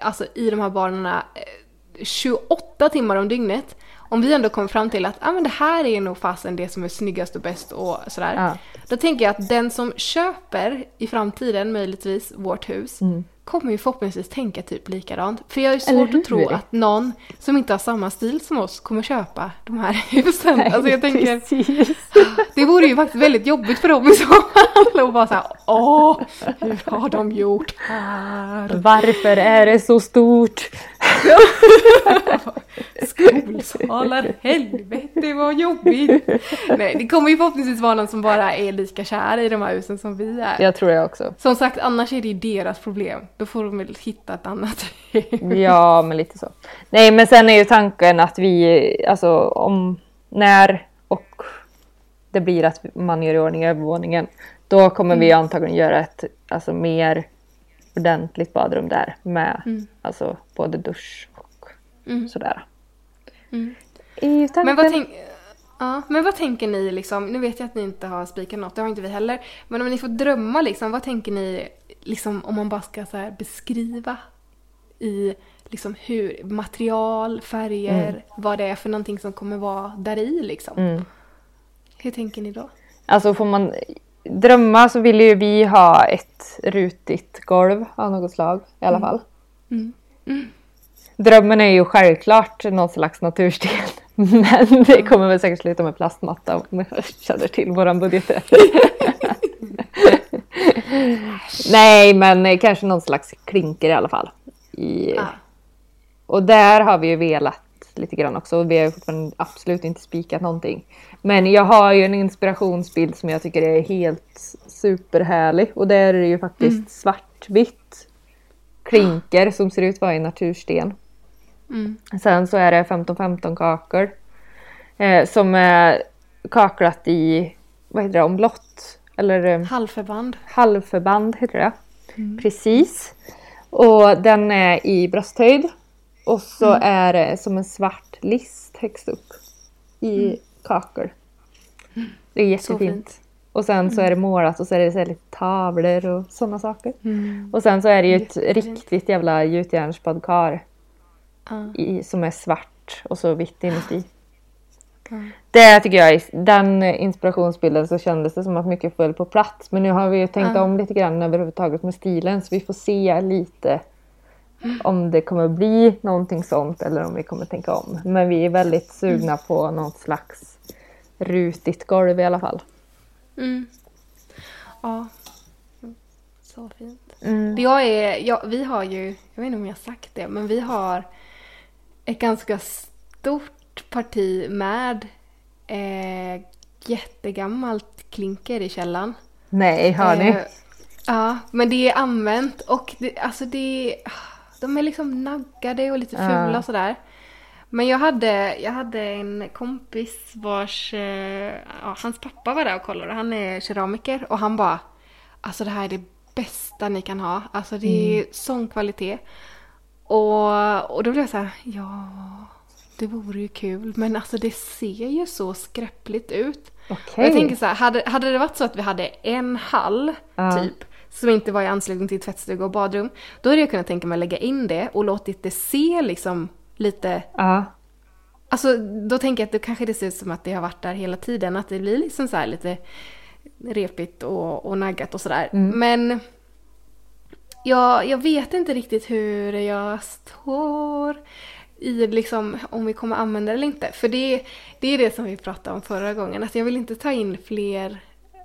alltså i de här banorna eh, 28 timmar om dygnet. Om vi ändå kommer fram till att ah, men det här är nog fasen det som är snyggast och bäst och sådär. Ja. Då tänker jag att den som köper i framtiden möjligtvis vårt hus Mm. Kommer ju förhoppningsvis tänka typ likadant. För jag är Eller svårt att tro att någon som inte har samma stil som oss kommer köpa de här husen. Alltså jag tänker, Precis. det vore ju faktiskt väldigt jobbigt för dem i så fall. Och bara såhär, åh, hur har de gjort här? Varför är det så stort? Skolsalar, helvete vad jobbigt! Nej, det kommer ju förhoppningsvis vara någon som bara är lika kär i de här husen som vi är. Jag tror jag också. Som sagt, annars är det ju deras problem. Då får de väl hitta ett annat. Ja, men lite så. Nej, men sen är ju tanken att vi, alltså om, när och det blir att man gör i ordning övervåningen, då kommer vi Mm. antagligen göra ett alltså, mer ordentligt badrum där med Mm. alltså både dusch och Mm. sådär. Mm. I tanken, Men vad, tänk, ja, men vad tänker ni liksom, nu vet jag att ni inte har spikat något, det har inte vi heller. Men om ni får drömma liksom, vad tänker ni liksom om man bara ska så beskriva i liksom hur, material, färger, vad det är för någonting som kommer vara där i liksom. mm. Hur tänker ni då? Alltså får man drömma så vill ju vi ha ett rutigt golv av något slag i alla fall. Mm. Drömmen är ju självklart någon slags natursten. Men det kommer väl säkert sluta med plastmatta om jag känner till våran budget. Nej, men kanske någon slags klinker i alla fall. I... Ja. Och där har vi ju velat lite grann också. Vi har fortfarande absolut inte spikat någonting. Men jag har ju en inspirationsbild som jag tycker är helt superhärlig. Och där är det ju faktiskt Mm. svartvitt klinker som ser ut att vara i natursten. Mm. Sen så är det 15-15 kakor. Eh, som är kaklat i, vad heter det, omlott? Eller eh, Halvförband. halvförband heter det. Precis. Och den är i brösthöjd. Och så är det som en svart list högst upp. I kakor. Det är jättefint. fint. och sen så är det målat och så är det så lite tavlor och sådana saker. Mm. Och sen så är det ju ett riktigt jävla gjutjärnsbadkar i, som är svart och så vitt inuti. Ja. Det tycker jag, den inspirationsbilden så kändes det som att mycket föll på plats. Men nu har vi ju tänkt Ja. om lite grann överhuvudtaget med stilen så vi får se lite om det kommer bli någonting sånt eller om vi kommer tänka om. Men vi är väldigt sugna på något slags rutigt golv i alla fall. Mm. Ja. Så fint. Mm. Jag är, ja, vi har ju, jag vet inte om jag har sagt det, men vi har ett ganska stort parti med eh, jättegammalt klinker i källaren. Nej, hör ni? Eh, ja, men det är använt och det, alltså det de är liksom naggade och lite fula Ja. och sådär. Men jag hade, jag hade en kompis vars, eh, ja, hans pappa var där och kollade. Han är keramiker och han bara, alltså det här är det bästa ni kan ha. Alltså det är sån kvalitet. Och, och då blev jag så här, ja, det vore ju kul. Men alltså det ser ju så skräppligt ut. Okej. Jag tänker så här, hade, hade det varit så att vi hade en hall Ja. typ som inte var i anslutning till tvättstuga och badrum. Då hade jag kunnat tänka mig att lägga in det och låtit det se liksom lite Ja. Alltså då tänker jag att det kanske det ser ut som att det har varit där hela tiden. Att det blir liksom så lite repigt och, och naggat och sådär. Mm. Men jag, jag vet inte riktigt hur jag står i liksom om vi kommer använda det eller inte. För det, det är det som vi pratade om förra gången. Att jag vill inte ta in fler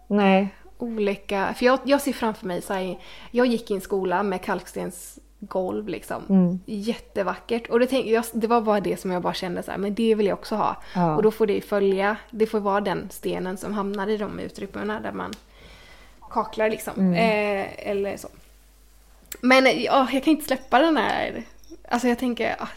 Nej. Olika... För jag, jag ser framför mig så här, jag gick i en skola med kalkstensgolv liksom. Mm. Jättevackert. Och det, tänk, jag, det var bara det som jag bara kände så här, men det vill jag också ha. Ja. Och då får det följa, det får vara den stenen som hamnar i de utrymmena där man kaklar liksom. Mm. Eh, eller så. Men ja, jag kan inte släppa den här... Alltså jag tänker, ah,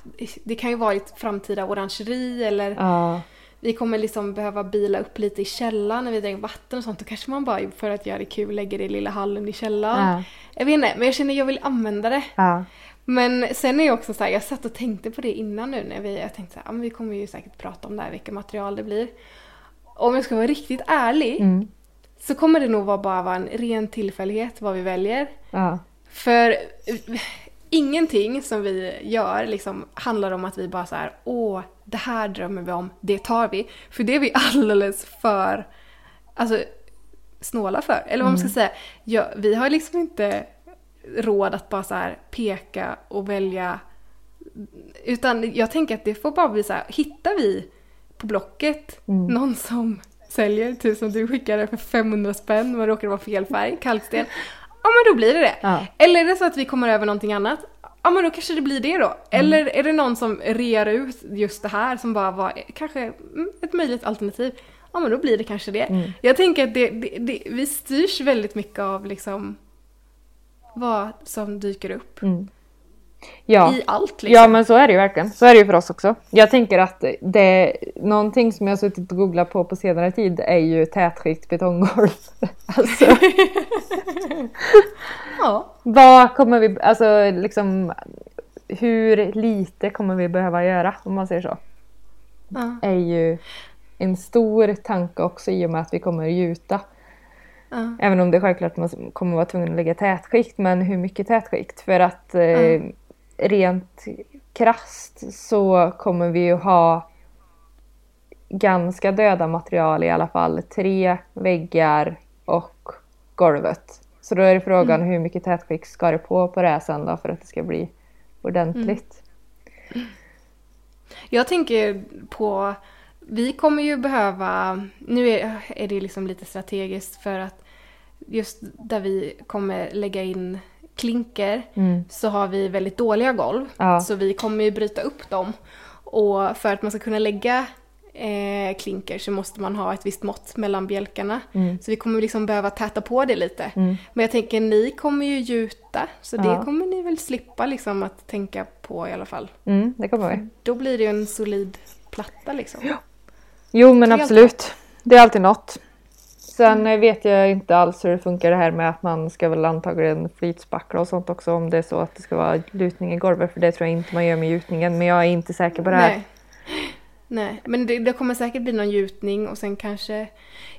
det kan ju vara ett framtida orangeri eller Ja. Vi kommer liksom behöva bila upp lite i källaren när vi dricker vatten och sånt. Då kanske man bara för att göra det kul lägger det i lilla hallen i källaren. Ja. Jag vet inte, men jag känner att jag vill använda det. Ja. Men sen är jag också så här, jag satt och tänkte på det innan nu när vi, jag tänkte så här, men vi kommer ju säkert prata om det här, vilka material det blir. Om jag ska vara riktigt ärlig Mm. så kommer det nog vara bara vara en ren tillfällighet vad vi väljer. Ja. För ingenting som vi gör liksom handlar om att vi bara så här, åh, det här drömmer vi om, det tar vi. För det är vi alldeles för, alltså snåla för. Eller vad man ska säga. Ja, vi har liksom inte råd att bara så här peka och välja. Utan jag tänker att det får bara bli så här, hittar vi på Blocket Mm. någon som säljer, typ som du skickade för 500 spänn, men råkar vara fel färg, kalksten. Ja men då blir det det. Ja. Eller är det så att vi kommer över någonting annat? Ja men då kanske det blir det då. Mm. Eller är det någon som rear ut just det här som bara var kanske mm, ett möjligt alternativ? Ja men då blir det kanske det. Mm. Jag tänker att det, det, det, vi styrs väldigt mycket av liksom vad som dyker upp Mm. Ja. i allt liksom. Ja men så är det ju verkligen. Så är det ju för oss också. Jag tänker att det någonting som jag har suttit och googlat på på senare tid är ju tätskikt betonggolv. alltså ja. vad kommer vi, alltså liksom hur lite kommer vi behöva göra om man säger så? Ja. Är ju en stor tanke också i och med att vi kommer gjuta. Ja. Även om det är självklart att man kommer vara tvungen att lägga tätskikt, men hur mycket tätskikt? För att eh, Mm. Rent krasst så kommer vi ju ha ganska döda material i alla fall. Tre väggar och golvet. Så då är det frågan hur mycket tätskikt ska det på på det här sen då för att det ska bli ordentligt. Jag tänker på, vi kommer ju behöva, nu är, är det liksom lite strategiskt för att just där vi kommer lägga in klinker så har vi väldigt dåliga golv. Ja. Så vi kommer ju bryta upp dem. Och för att man ska kunna lägga eh, klinker så måste man ha ett visst mått mellan bjälkarna. Så vi kommer liksom behöva täta på det lite. Men jag tänker ni kommer ju gjuta så det Ja. kommer ni väl slippa liksom att tänka på i alla fall. Mm, det kommer vi. Då blir det ju en solid platta liksom. Jo men Det är absolut. Det är alltid något. Sen eh, vet jag inte alls hur det funkar det här med att man ska väl antagligen flytspackla och sånt också om det är så att det ska vara lutning i golvet för det tror jag inte man gör med gjutningen men jag är inte säker på det här. Nej. Nej, men det, det kommer säkert bli någon gjutning och sen kanske...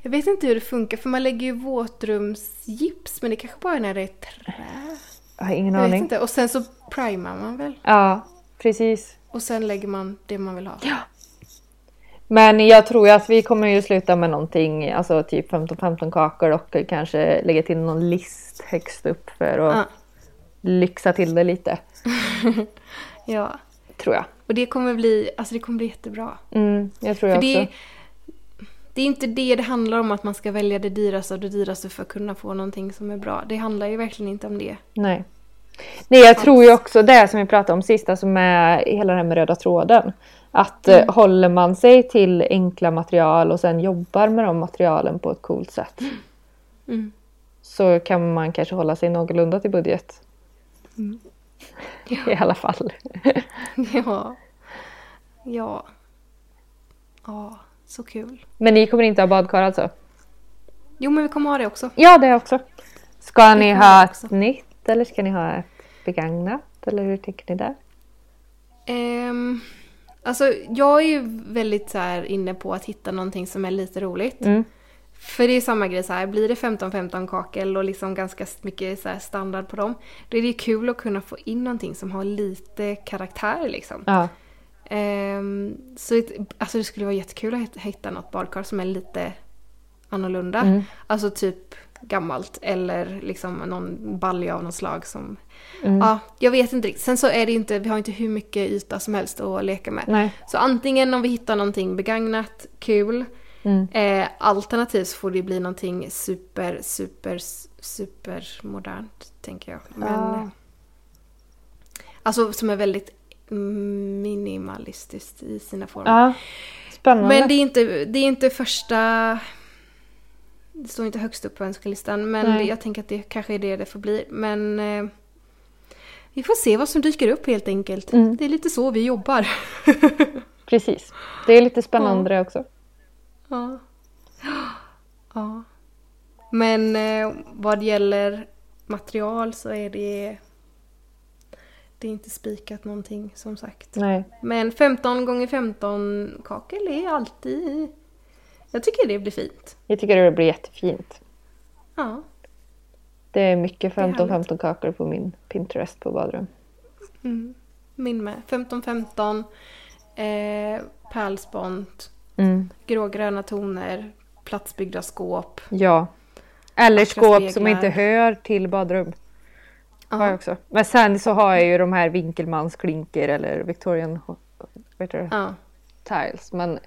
Jag vet inte hur det funkar för man lägger ju våtrumsgips men det kanske bara är när det är trä. Jag har ingen Jag vet aning. inte. Och sen så primar man väl. Ja, precis. Och sen lägger man det man vill ha. Men jag tror ju att vi kommer ju sluta med någonting, alltså typ 15-15 kakor och kanske lägga till någon list högst upp för att Ja. lyxa till det lite. ja. Tror jag. Och det kommer bli, alltså det kommer bli jättebra. Mm, jag tror jag För också. det, det är inte det det handlar om att man ska välja det dyraste av det dyraste för att kunna få någonting som är bra. Det handlar ju verkligen inte om det. Nej. Nej, jag tror ju också det som vi pratade om sist, alltså med hela det här med röda tråden. Att Mm. eh, håller man sig till enkla material och sen jobbar med de materialen på ett coolt sätt. Mm. Så kan man kanske hålla sig någorlunda till budget. Mm. I alla fall. Ja. Ja. Ja, så kul. Men ni kommer inte ha badkar alltså? Jo, men vi kommer ha det också. Ja, det också. Ska ni ha ett också. Nytt eller ska ni ha ett begagnat? Eller hur tänker ni där? Ehm, alltså, jag är ju väldigt så här inne på att hitta någonting som är lite roligt. Mm. För det är samma grej så här, blir det 15-15 kakel och liksom ganska mycket så standard på dem. Då är det ju kul att kunna få in någonting som har lite karaktär liksom. Ja. Ehm, så alltså det skulle vara jättekul att hitta- hitta något badkar som är lite annorlunda. Mm. Alltså typ gammalt eller liksom någon balja av något slag som... Mm. Ja, jag vet inte riktigt. Sen så är det inte, vi har inte hur mycket yta som helst att leka med. Nej. Så antingen om vi hittar någonting begagnat, kul. Mm. Eh, alternativt så får det bli någonting super, super, super modernt, tänker jag. Men, Ja. Alltså som är väldigt minimalistiskt i sina former. Ja. Spännande. Men det är, inte, det är inte första... Det står inte högst upp på önskelistan, men Nej. jag tänker att det kanske är det det får bli. Men eh, vi får se vad som dyker upp helt enkelt. Mm. Det är lite så vi jobbar. Precis. Det är lite spännande det också. Ja. ja. Men eh, vad gäller material så är det... Det är inte spikat någonting som sagt. Nej. Men 15 gånger 15 kakel är alltid... Jag tycker det blir fint. Jag tycker det blir jättefint. Ja. Det är mycket är härligt. 15-15 kakor på min Pinterest på badrum. Mm. Min med. 15-15. Eh, pärlspont. Mm. Grågröna toner. Platsbyggda skåp. Ja. Eller skåp som inte hör till badrum. Har jag Ja. också. Men sen så har jag ju de här Winkelmans klinker eller Victorian vet du, ja. tiles. Men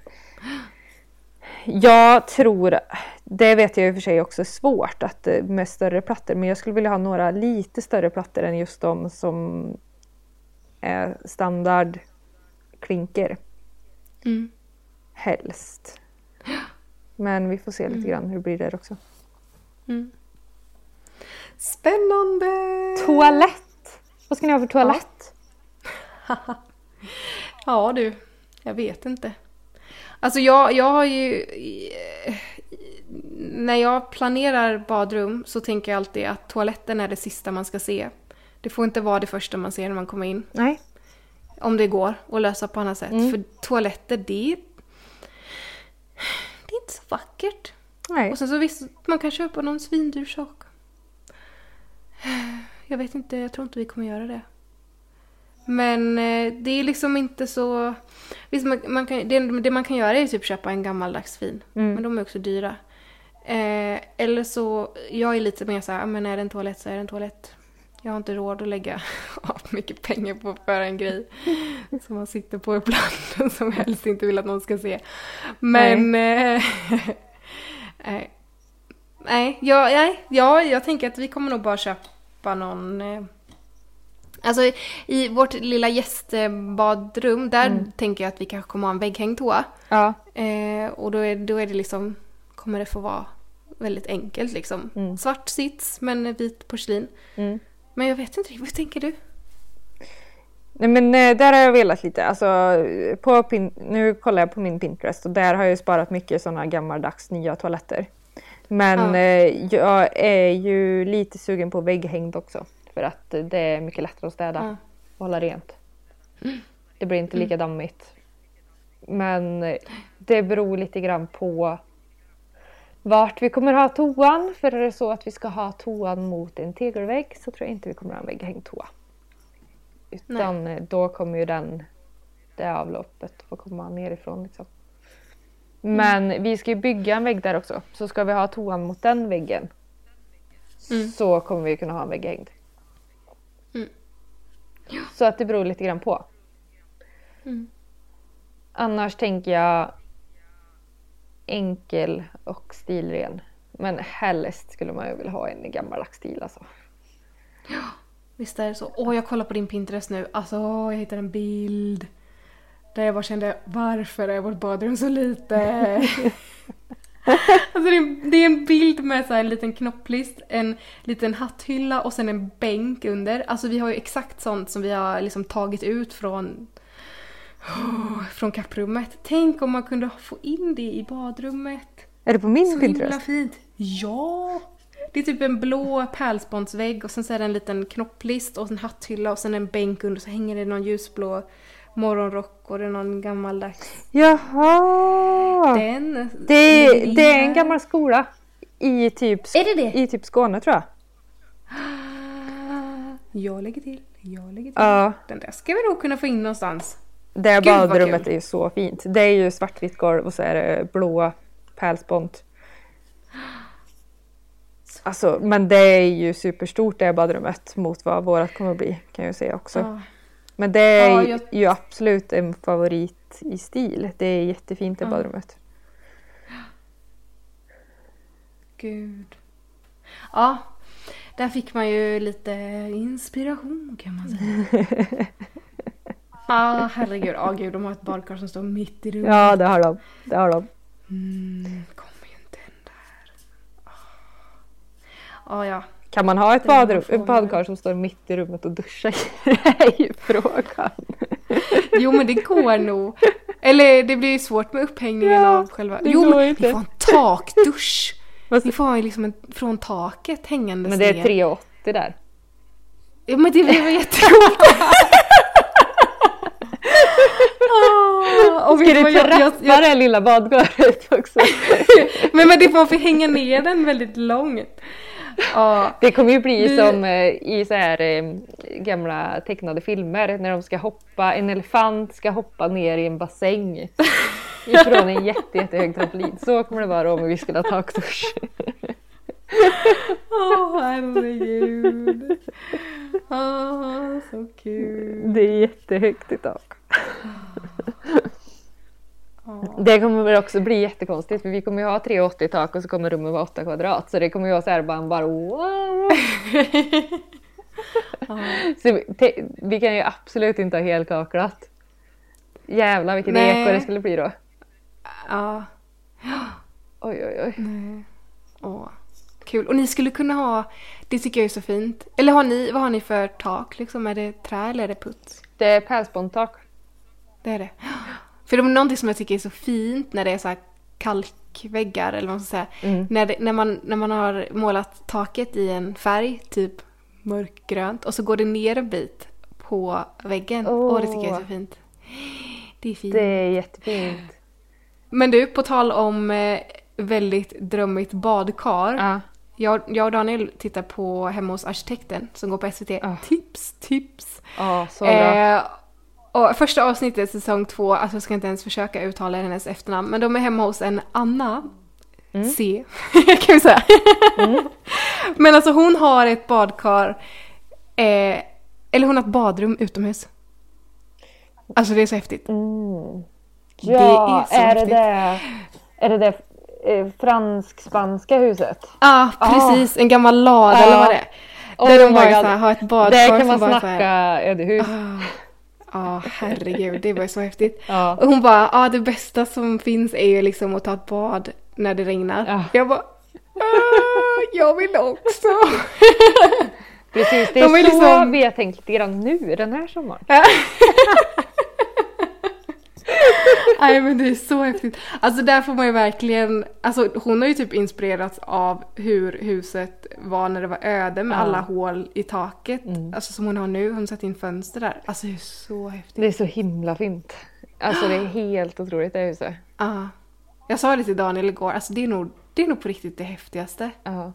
jag tror, det vet jag i och för sig också är svårt att, eh, med större plattor. Men jag skulle vilja ha några lite större plattor än just de som är standard klinker. Mm. Helst. Men vi får se lite grann hur det blir där också. Mm. Spännande! Toalett! Vad ska ni ha för toalett? Ja du, jag vet inte. Alltså jag, jag har ju... När jag planerar badrum så tänker jag alltid att toaletten är det sista man ska se. Det får inte vara det första man ser när man kommer in. Nej. Om det går att lösa på annat sätt. Mm. För toaletter, det är... Det är inte så vackert. Nej. Och sen så visst, man kan köpa någon svindyr sak. Jag vet inte, jag tror inte vi kommer göra det. Men eh, det är liksom inte så... Visst, man, man kan, det, det man kan göra är typ köpa en gammaldags fin. Mm. Men de är också dyra. Eh, eller så, jag är lite mer så här, "Ja, men är det en toalett så är det en toalett. Jag har inte råd att lägga av mycket pengar på för en grej som man sitter på ibland som jag helst inte vill att någon ska se. Men... eh, Nej, nej, ja, nej, ja, jag tänker att vi kommer nog bara köpa någon... Alltså i vårt lilla gästbadrum, där Mm. tänker jag att vi kanske kommer ha en vägghängd toa. Ja. Eh, och då är, då är det liksom, kommer det få vara väldigt enkelt liksom. Mm. Svart sits men vit porslin. Mm. Men jag vet inte vad tänker du? Nej men eh, där har jag velat lite. Alltså, på pin- nu kollar jag på min Pinterest och där har jag sparat mycket sådana gammaldags nya toaletter. Men Ja. eh, jag är ju lite sugen på vägghängd också. För att det är mycket lättare att städa Ja. och hålla rent. Det blir inte lika dammigt. Men det beror lite grann på vart vi kommer ha toan. För är det så att vi ska ha toan mot en tegelvägg så tror jag inte vi kommer ha en vägghängd toa. Utan eh, då kommer ju den, det avloppet få komma nerifrån. Liksom. Men vi ska ju bygga en vägg där också. Så ska vi ha toan mot den väggen Mm. så kommer vi kunna ha en vägghängd. Mm. Så att det beror lite grann på. Mm. Annars tänker jag enkel och stilren. Men helst skulle man ju vilja ha en i gammaldags stil alltså. Visst är det så? Åh, jag kollar på din Pinterest nu. Alltså, jag hittade en bild. Där jag bara kände, varför är vårt badrum så lite? alltså det är, det är en bild med så en liten knopplist, en liten hatthylla och sen en bänk under. Alltså vi har ju exakt sånt som vi har liksom tagit ut från oh, från kapprummet. Tänk om man kunde få in det i badrummet. Är det på min Så himla Pinterest? fint. Ja! Det är typ en blå pärlsponsvägg och sen så är det en liten knopplist och en hatthylla och sen en bänk under så hänger det någon ljusblå morgonrock och det är någon gammaldags... Jaha! Den... Det, ligger det är en gammal skola i typ, Är det det? i typ Skåne tror jag. Jag lägger till, jag lägger till. Ja, Den där ska vi nog kunna få in någonstans. det Gud, badrummet är ju så fint. Det är ju svartvitt golv och så är det blå pärlspont. Alltså, men det är ju superstort det badrummet mot vad vårat kommer att bli kan jag ju säga också. Ja. Men det är Ja, jag- ju absolut en favorit i stil. Det är jättefint det badrummet. Gud. Ja, där fick man ju lite inspiration kan man säga. Ja, herregud. Ja, gud, de har ett badkar som står mitt i rummet. Ja, det har de. Det har de. Mm, kommer ju inte den där. Ja, ja. Kan man ha ett, Det badrum, ett badkar som står mitt i rummet och? Det är ju frågan. Jo, men det går nog. Eller det blir svårt med upphängningen Ja, av själva... det Jo, men inte. vi får en takdusch. Vi får ju liksom en, från taket hängandes Men det är ner. 3,80 där. Ja, men det blir väl jätteroligt. Och Ska du jag, trappa jag, det lilla badkaret också? men, men det får får hänga ner den väldigt långt. Ja, Det kommer ju bli Vi- som eh, i så här eh, gamla tecknade filmer när de ska hoppa, en elefant ska hoppa ner i en bassäng ifrån en jätte, jättehög trampolin. Så kommer det vara om vi skulle ha takdusch. Åh herregud. Åh, så kul. Det är jättehögt i tak. Det kommer väl också bli jättekonstigt för vi kommer ju ha 3,80 i tak och så kommer rummet vara 8 kvadrat. Så det kommer ju vara så här bara, bara wow. Så vi, vi kan ju absolut inte ha helkaklat. Jävlar vilket Nej. eko det skulle bli då. ja. Oj oj oj. Nej. Åh, kul. Och ni skulle kunna ha, det tycker jag är så fint. Eller har ni, vad har ni för tak liksom? Är det trä eller är det puts? Det är pärlspåntak. Det är det. För det är någonting som jag tycker är så fint när det är så här kalkväggar eller vad man ska säga. Mm. När, det, när, man, när man har målat taket i en färg, typ mörkgrönt, och så går det ner en bit på väggen. Åh, det tycker jag är så fint. Det är fint. Det är jättefint. Men du, på tal om eh, väldigt drömmigt badkar. Ja. Jag, jag och Daniel tittar på Hemma hos arkitekten som går på SVT. Ja. Tips, tips! Ja, så bra. Eh, och första avsnittet, säsong två, alltså jag ska inte ens försöka uttala hennes efternamn, men de är hemma hos en Anna Mm. C, kan vi säga. men alltså hon har ett badkar Eh, eller hon har ett badrum utomhus. Alltså det är så häftigt. Mm. Det Ja, är så är, det det, är det det eh, fransk-spanska huset? Ja, ah, precis. En gammal lada Ja. eller vad det är. Oh Där de bara så här, har ett badkar Där kan man bara snacka ödehus. Ja, herregud. Det var så häftigt. Ja. Och hon bara, ja det bästa som finns är ju liksom att ta ett bad när det regnar. Ja. Jag bara, "Ah, jag vill också. Precis, det De är är så liksom- vi har tänkt lite grann nu den här sommaren. Nej men det är så häftigt. Alltså där får man ju verkligen, alltså hon har ju typ inspirerats av hur huset var när det var öde med Ja. alla hål i taket. Mm. Alltså som hon har nu, hon har satt in fönster där. Alltså det är så häftigt. Det är så himla fint. Alltså det är helt otroligt det huset. Ja. Jag sa det till Daniel igår, alltså det är nog, det är nog på riktigt det häftigaste Ja,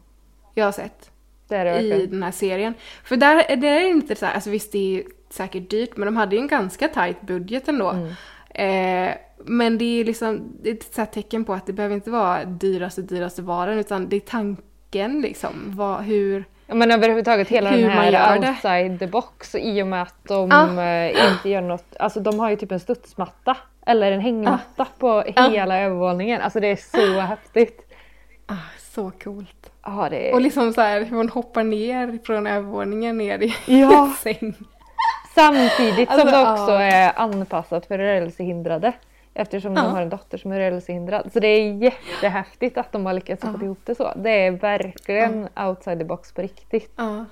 jag har sett. det det i den här serien. För där det är inte så här, alltså visst det är säkert dyrt men de hade ju en ganska tight budget ändå. Mm. Eh, men det är liksom det är ett tecken på att det behöver inte vara dyraste dyraste varan utan det är tanken liksom. Vad, hur... Men överhuvudtaget hela den här det. outside the box i och med att de Ja. eh, inte gör något. Alltså de har ju typ en studsmatta eller en hängmatta på Ja. hela övervåningen. Alltså det är så häftigt. Ah, så coolt. Ja, det är... Och liksom så här hur hon hoppar ner från övervåningen ner i Ja. säng. Samtidigt som Alltså, det också ja. är anpassat för rörelsehindrade. Eftersom Ja. de har en dotter som är rörelsehindrad. Så det är jättehäftigt att de har lyckats få Ja. ihop det så. Det är verkligen outside the box på riktigt. Ja.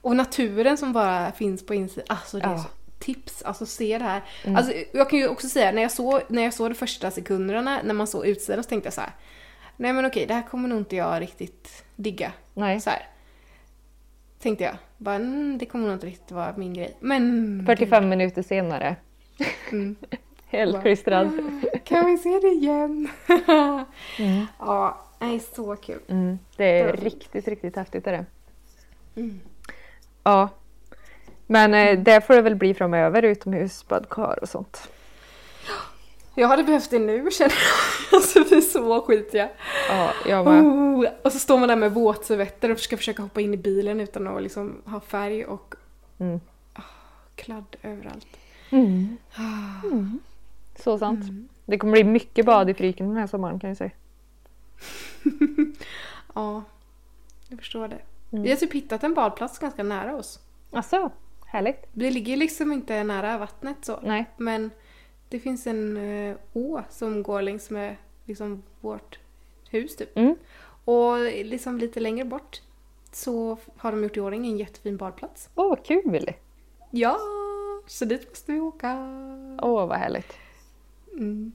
Och naturen som bara finns på insidan. Alltså det är Ja. så tips. Alltså se det här. Alltså, jag kan ju också säga när jag såg, när jag såg de första sekunderna när man såg utsidan så tänkte jag så här. Nej men okej, det här kommer nog inte jag riktigt digga. Nej. Så här. Tänkte jag. Bara, mm, det kommer nog inte riktigt vara min grej. Men... 45 minuter senare. Mm. Helt Bara- klistrad. Kan vi se det igen? Mm. Ja, nej så kul. Mm. Det är Ja. riktigt, riktigt häftigt är det. Mm. Ja. Men eh, det får det väl bli framöver utomhusbadkar och sånt. Jag hade behövt det nu känner jag. Alltså vi är så skitiga. Ja, jag med. Oh, och så står man där med våtservetter och ska försöka hoppa in i bilen utan att liksom ha färg och Mm. kladd överallt. Mm. Så sant. Det kommer bli mycket bad i Fryken den här sommaren kan jag säga. Ja, jag förstår det. Mm. Vi har typ hittat en badplats ganska nära oss. Alltså, härligt. Det ligger liksom inte nära vattnet så. Nej. Men det finns en eh, å som går längs med liksom vårt hus typ. Mm. Och liksom lite längre bort så har de gjort i ordning en jättefin badplats. Åh, kul! Ja, så dit måste vi åka. Åh, vad härligt. Mm.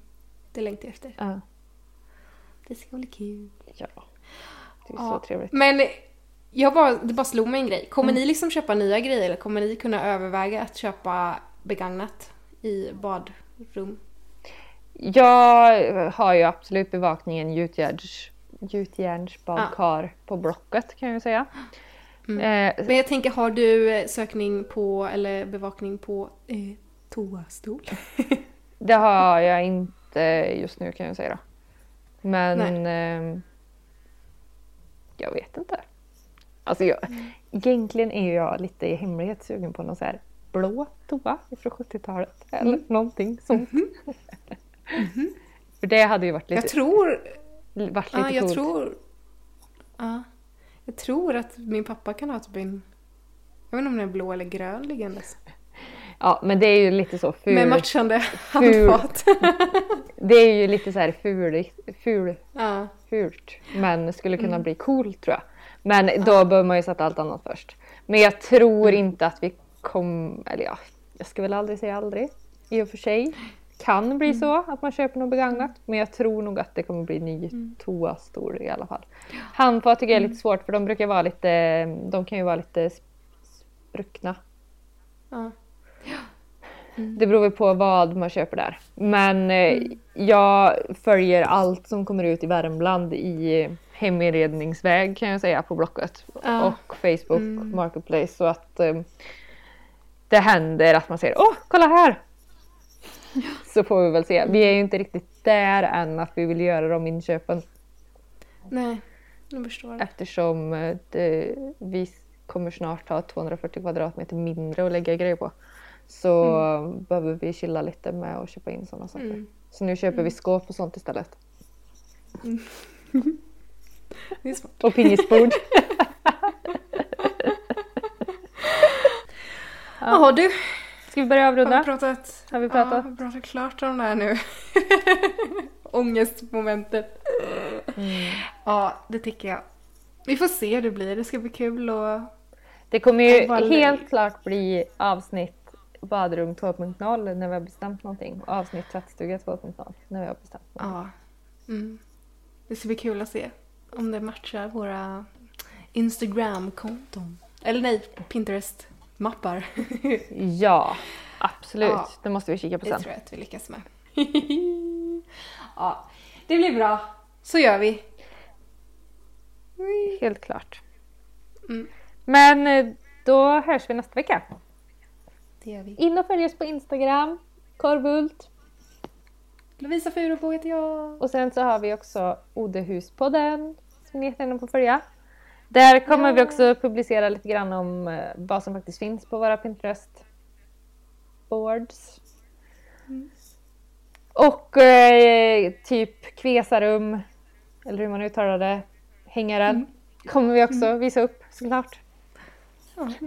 Det längtar jag efter. Ja, Det ska bli kul. ja. Det är Ja. så trevligt. Men jag bara, det bara slog mig en grej. Kommer ni liksom köpa nya grejer eller kommer ni kunna överväga att köpa begagnat i badrum? Jag har ju absolut bevakningen gjutjärns, gjutjärnsbadkar på Blocket kan jag ju säga. Mm. Eh, Men jag tänker, har du sökning på eller bevakning på eh, toastol? det har jag inte just nu kan jag säga då. Men ehm, jag vet inte. Alltså jag, egentligen är jag lite i hemlighet sugen på någon så här blå toa från 70-talet. Eller Mm. någonting sånt. För det hade ju varit lite, Jag tror, varit lite ja, jag coolt. tror, ja, jag tror att min pappa kan ha typ en, jag vet inte om den är blå eller grön liggandes. Ja men det är ju lite så ful. Med matchande handfat. Det är ju lite så här fuligt, ful, ja. fult. Men skulle kunna Mm. bli coolt tror jag. Men då behöver man ju sätta allt annat först. Men jag tror Mm. inte att vi kommer, eller ja, jag ska väl aldrig säga aldrig. I och för sig. Kan bli Mm. så att man köper något begagnat. Men jag tror nog att det kommer bli ny Mm. toastol i alla fall. Handfat tycker jag är lite svårt för de brukar vara lite, de kan ju vara lite sp- spruckna. ja. Det beror väl på vad man köper där. Men eh, jag följer allt som kommer ut i Värmland i heminredningsväg kan jag säga på Blocket. Ja. Och Facebook Mm. Marketplace. Så att eh, det händer att man säger åh kolla här! Så får vi väl se. Vi är ju inte riktigt där än att vi vill göra de inköpen. Nej, jag förstår det. Eftersom eh, det, vi kommer snart ha 240 kvadratmeter mindre att lägga grejer på. Så behöver vi chilla lite med att köpa in sådana saker. Mm. Så nu köper vi skåp och sånt istället. Det är smart. Och pingisbord. Jaha du, Ska vi börja har vi avrunda? pratat? Har vi pratat? Ja, har vi pratat klart om det här nu? Ångestmomentet. Mm. Ja, det tycker jag. Vi får se hur det blir. Det ska bli kul och... Det kommer ju helt klart bli avsnitt badrum 2.0 när vi har bestämt någonting. Och avsnitt tvättstuga 2.0 när vi har bestämt någonting. Ja. Mm. Det ska bli kul att se om det matchar våra Instagram-konton. Eller nej, Pinterest-mappar. Ja, absolut. Ja. Det måste vi kika på Det sen. tror jag att vi lyckas med. ja, det blir bra. Så gör vi. Helt klart. Mm. Men eh, då hörs vi nästa vecka. Det gör vi. In och följ oss på Instagram, Korvult. Lovisa Furubo heter jag. Och sen så har vi också Odehuspodden som ni jättegärna får följa. Där kommer Ja. vi också publicera lite grann om eh, vad som faktiskt finns på våra Pinterest boards. Mm. Och eh, typ kvesarum, eller hur man uttalar det, hängaren, Mm. kommer vi också visa upp såklart.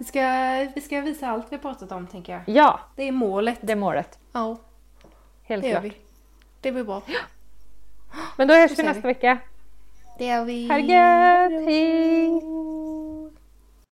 Vi ska, vi ska visa allt vi har pratat om tänker jag. Ja, Det är målet. det är målet. Ja, Helt det klart. vi. Det blir bra. Men då hörs vi nästa vi. vecka. Det gör vi. Ha det gött! Hej!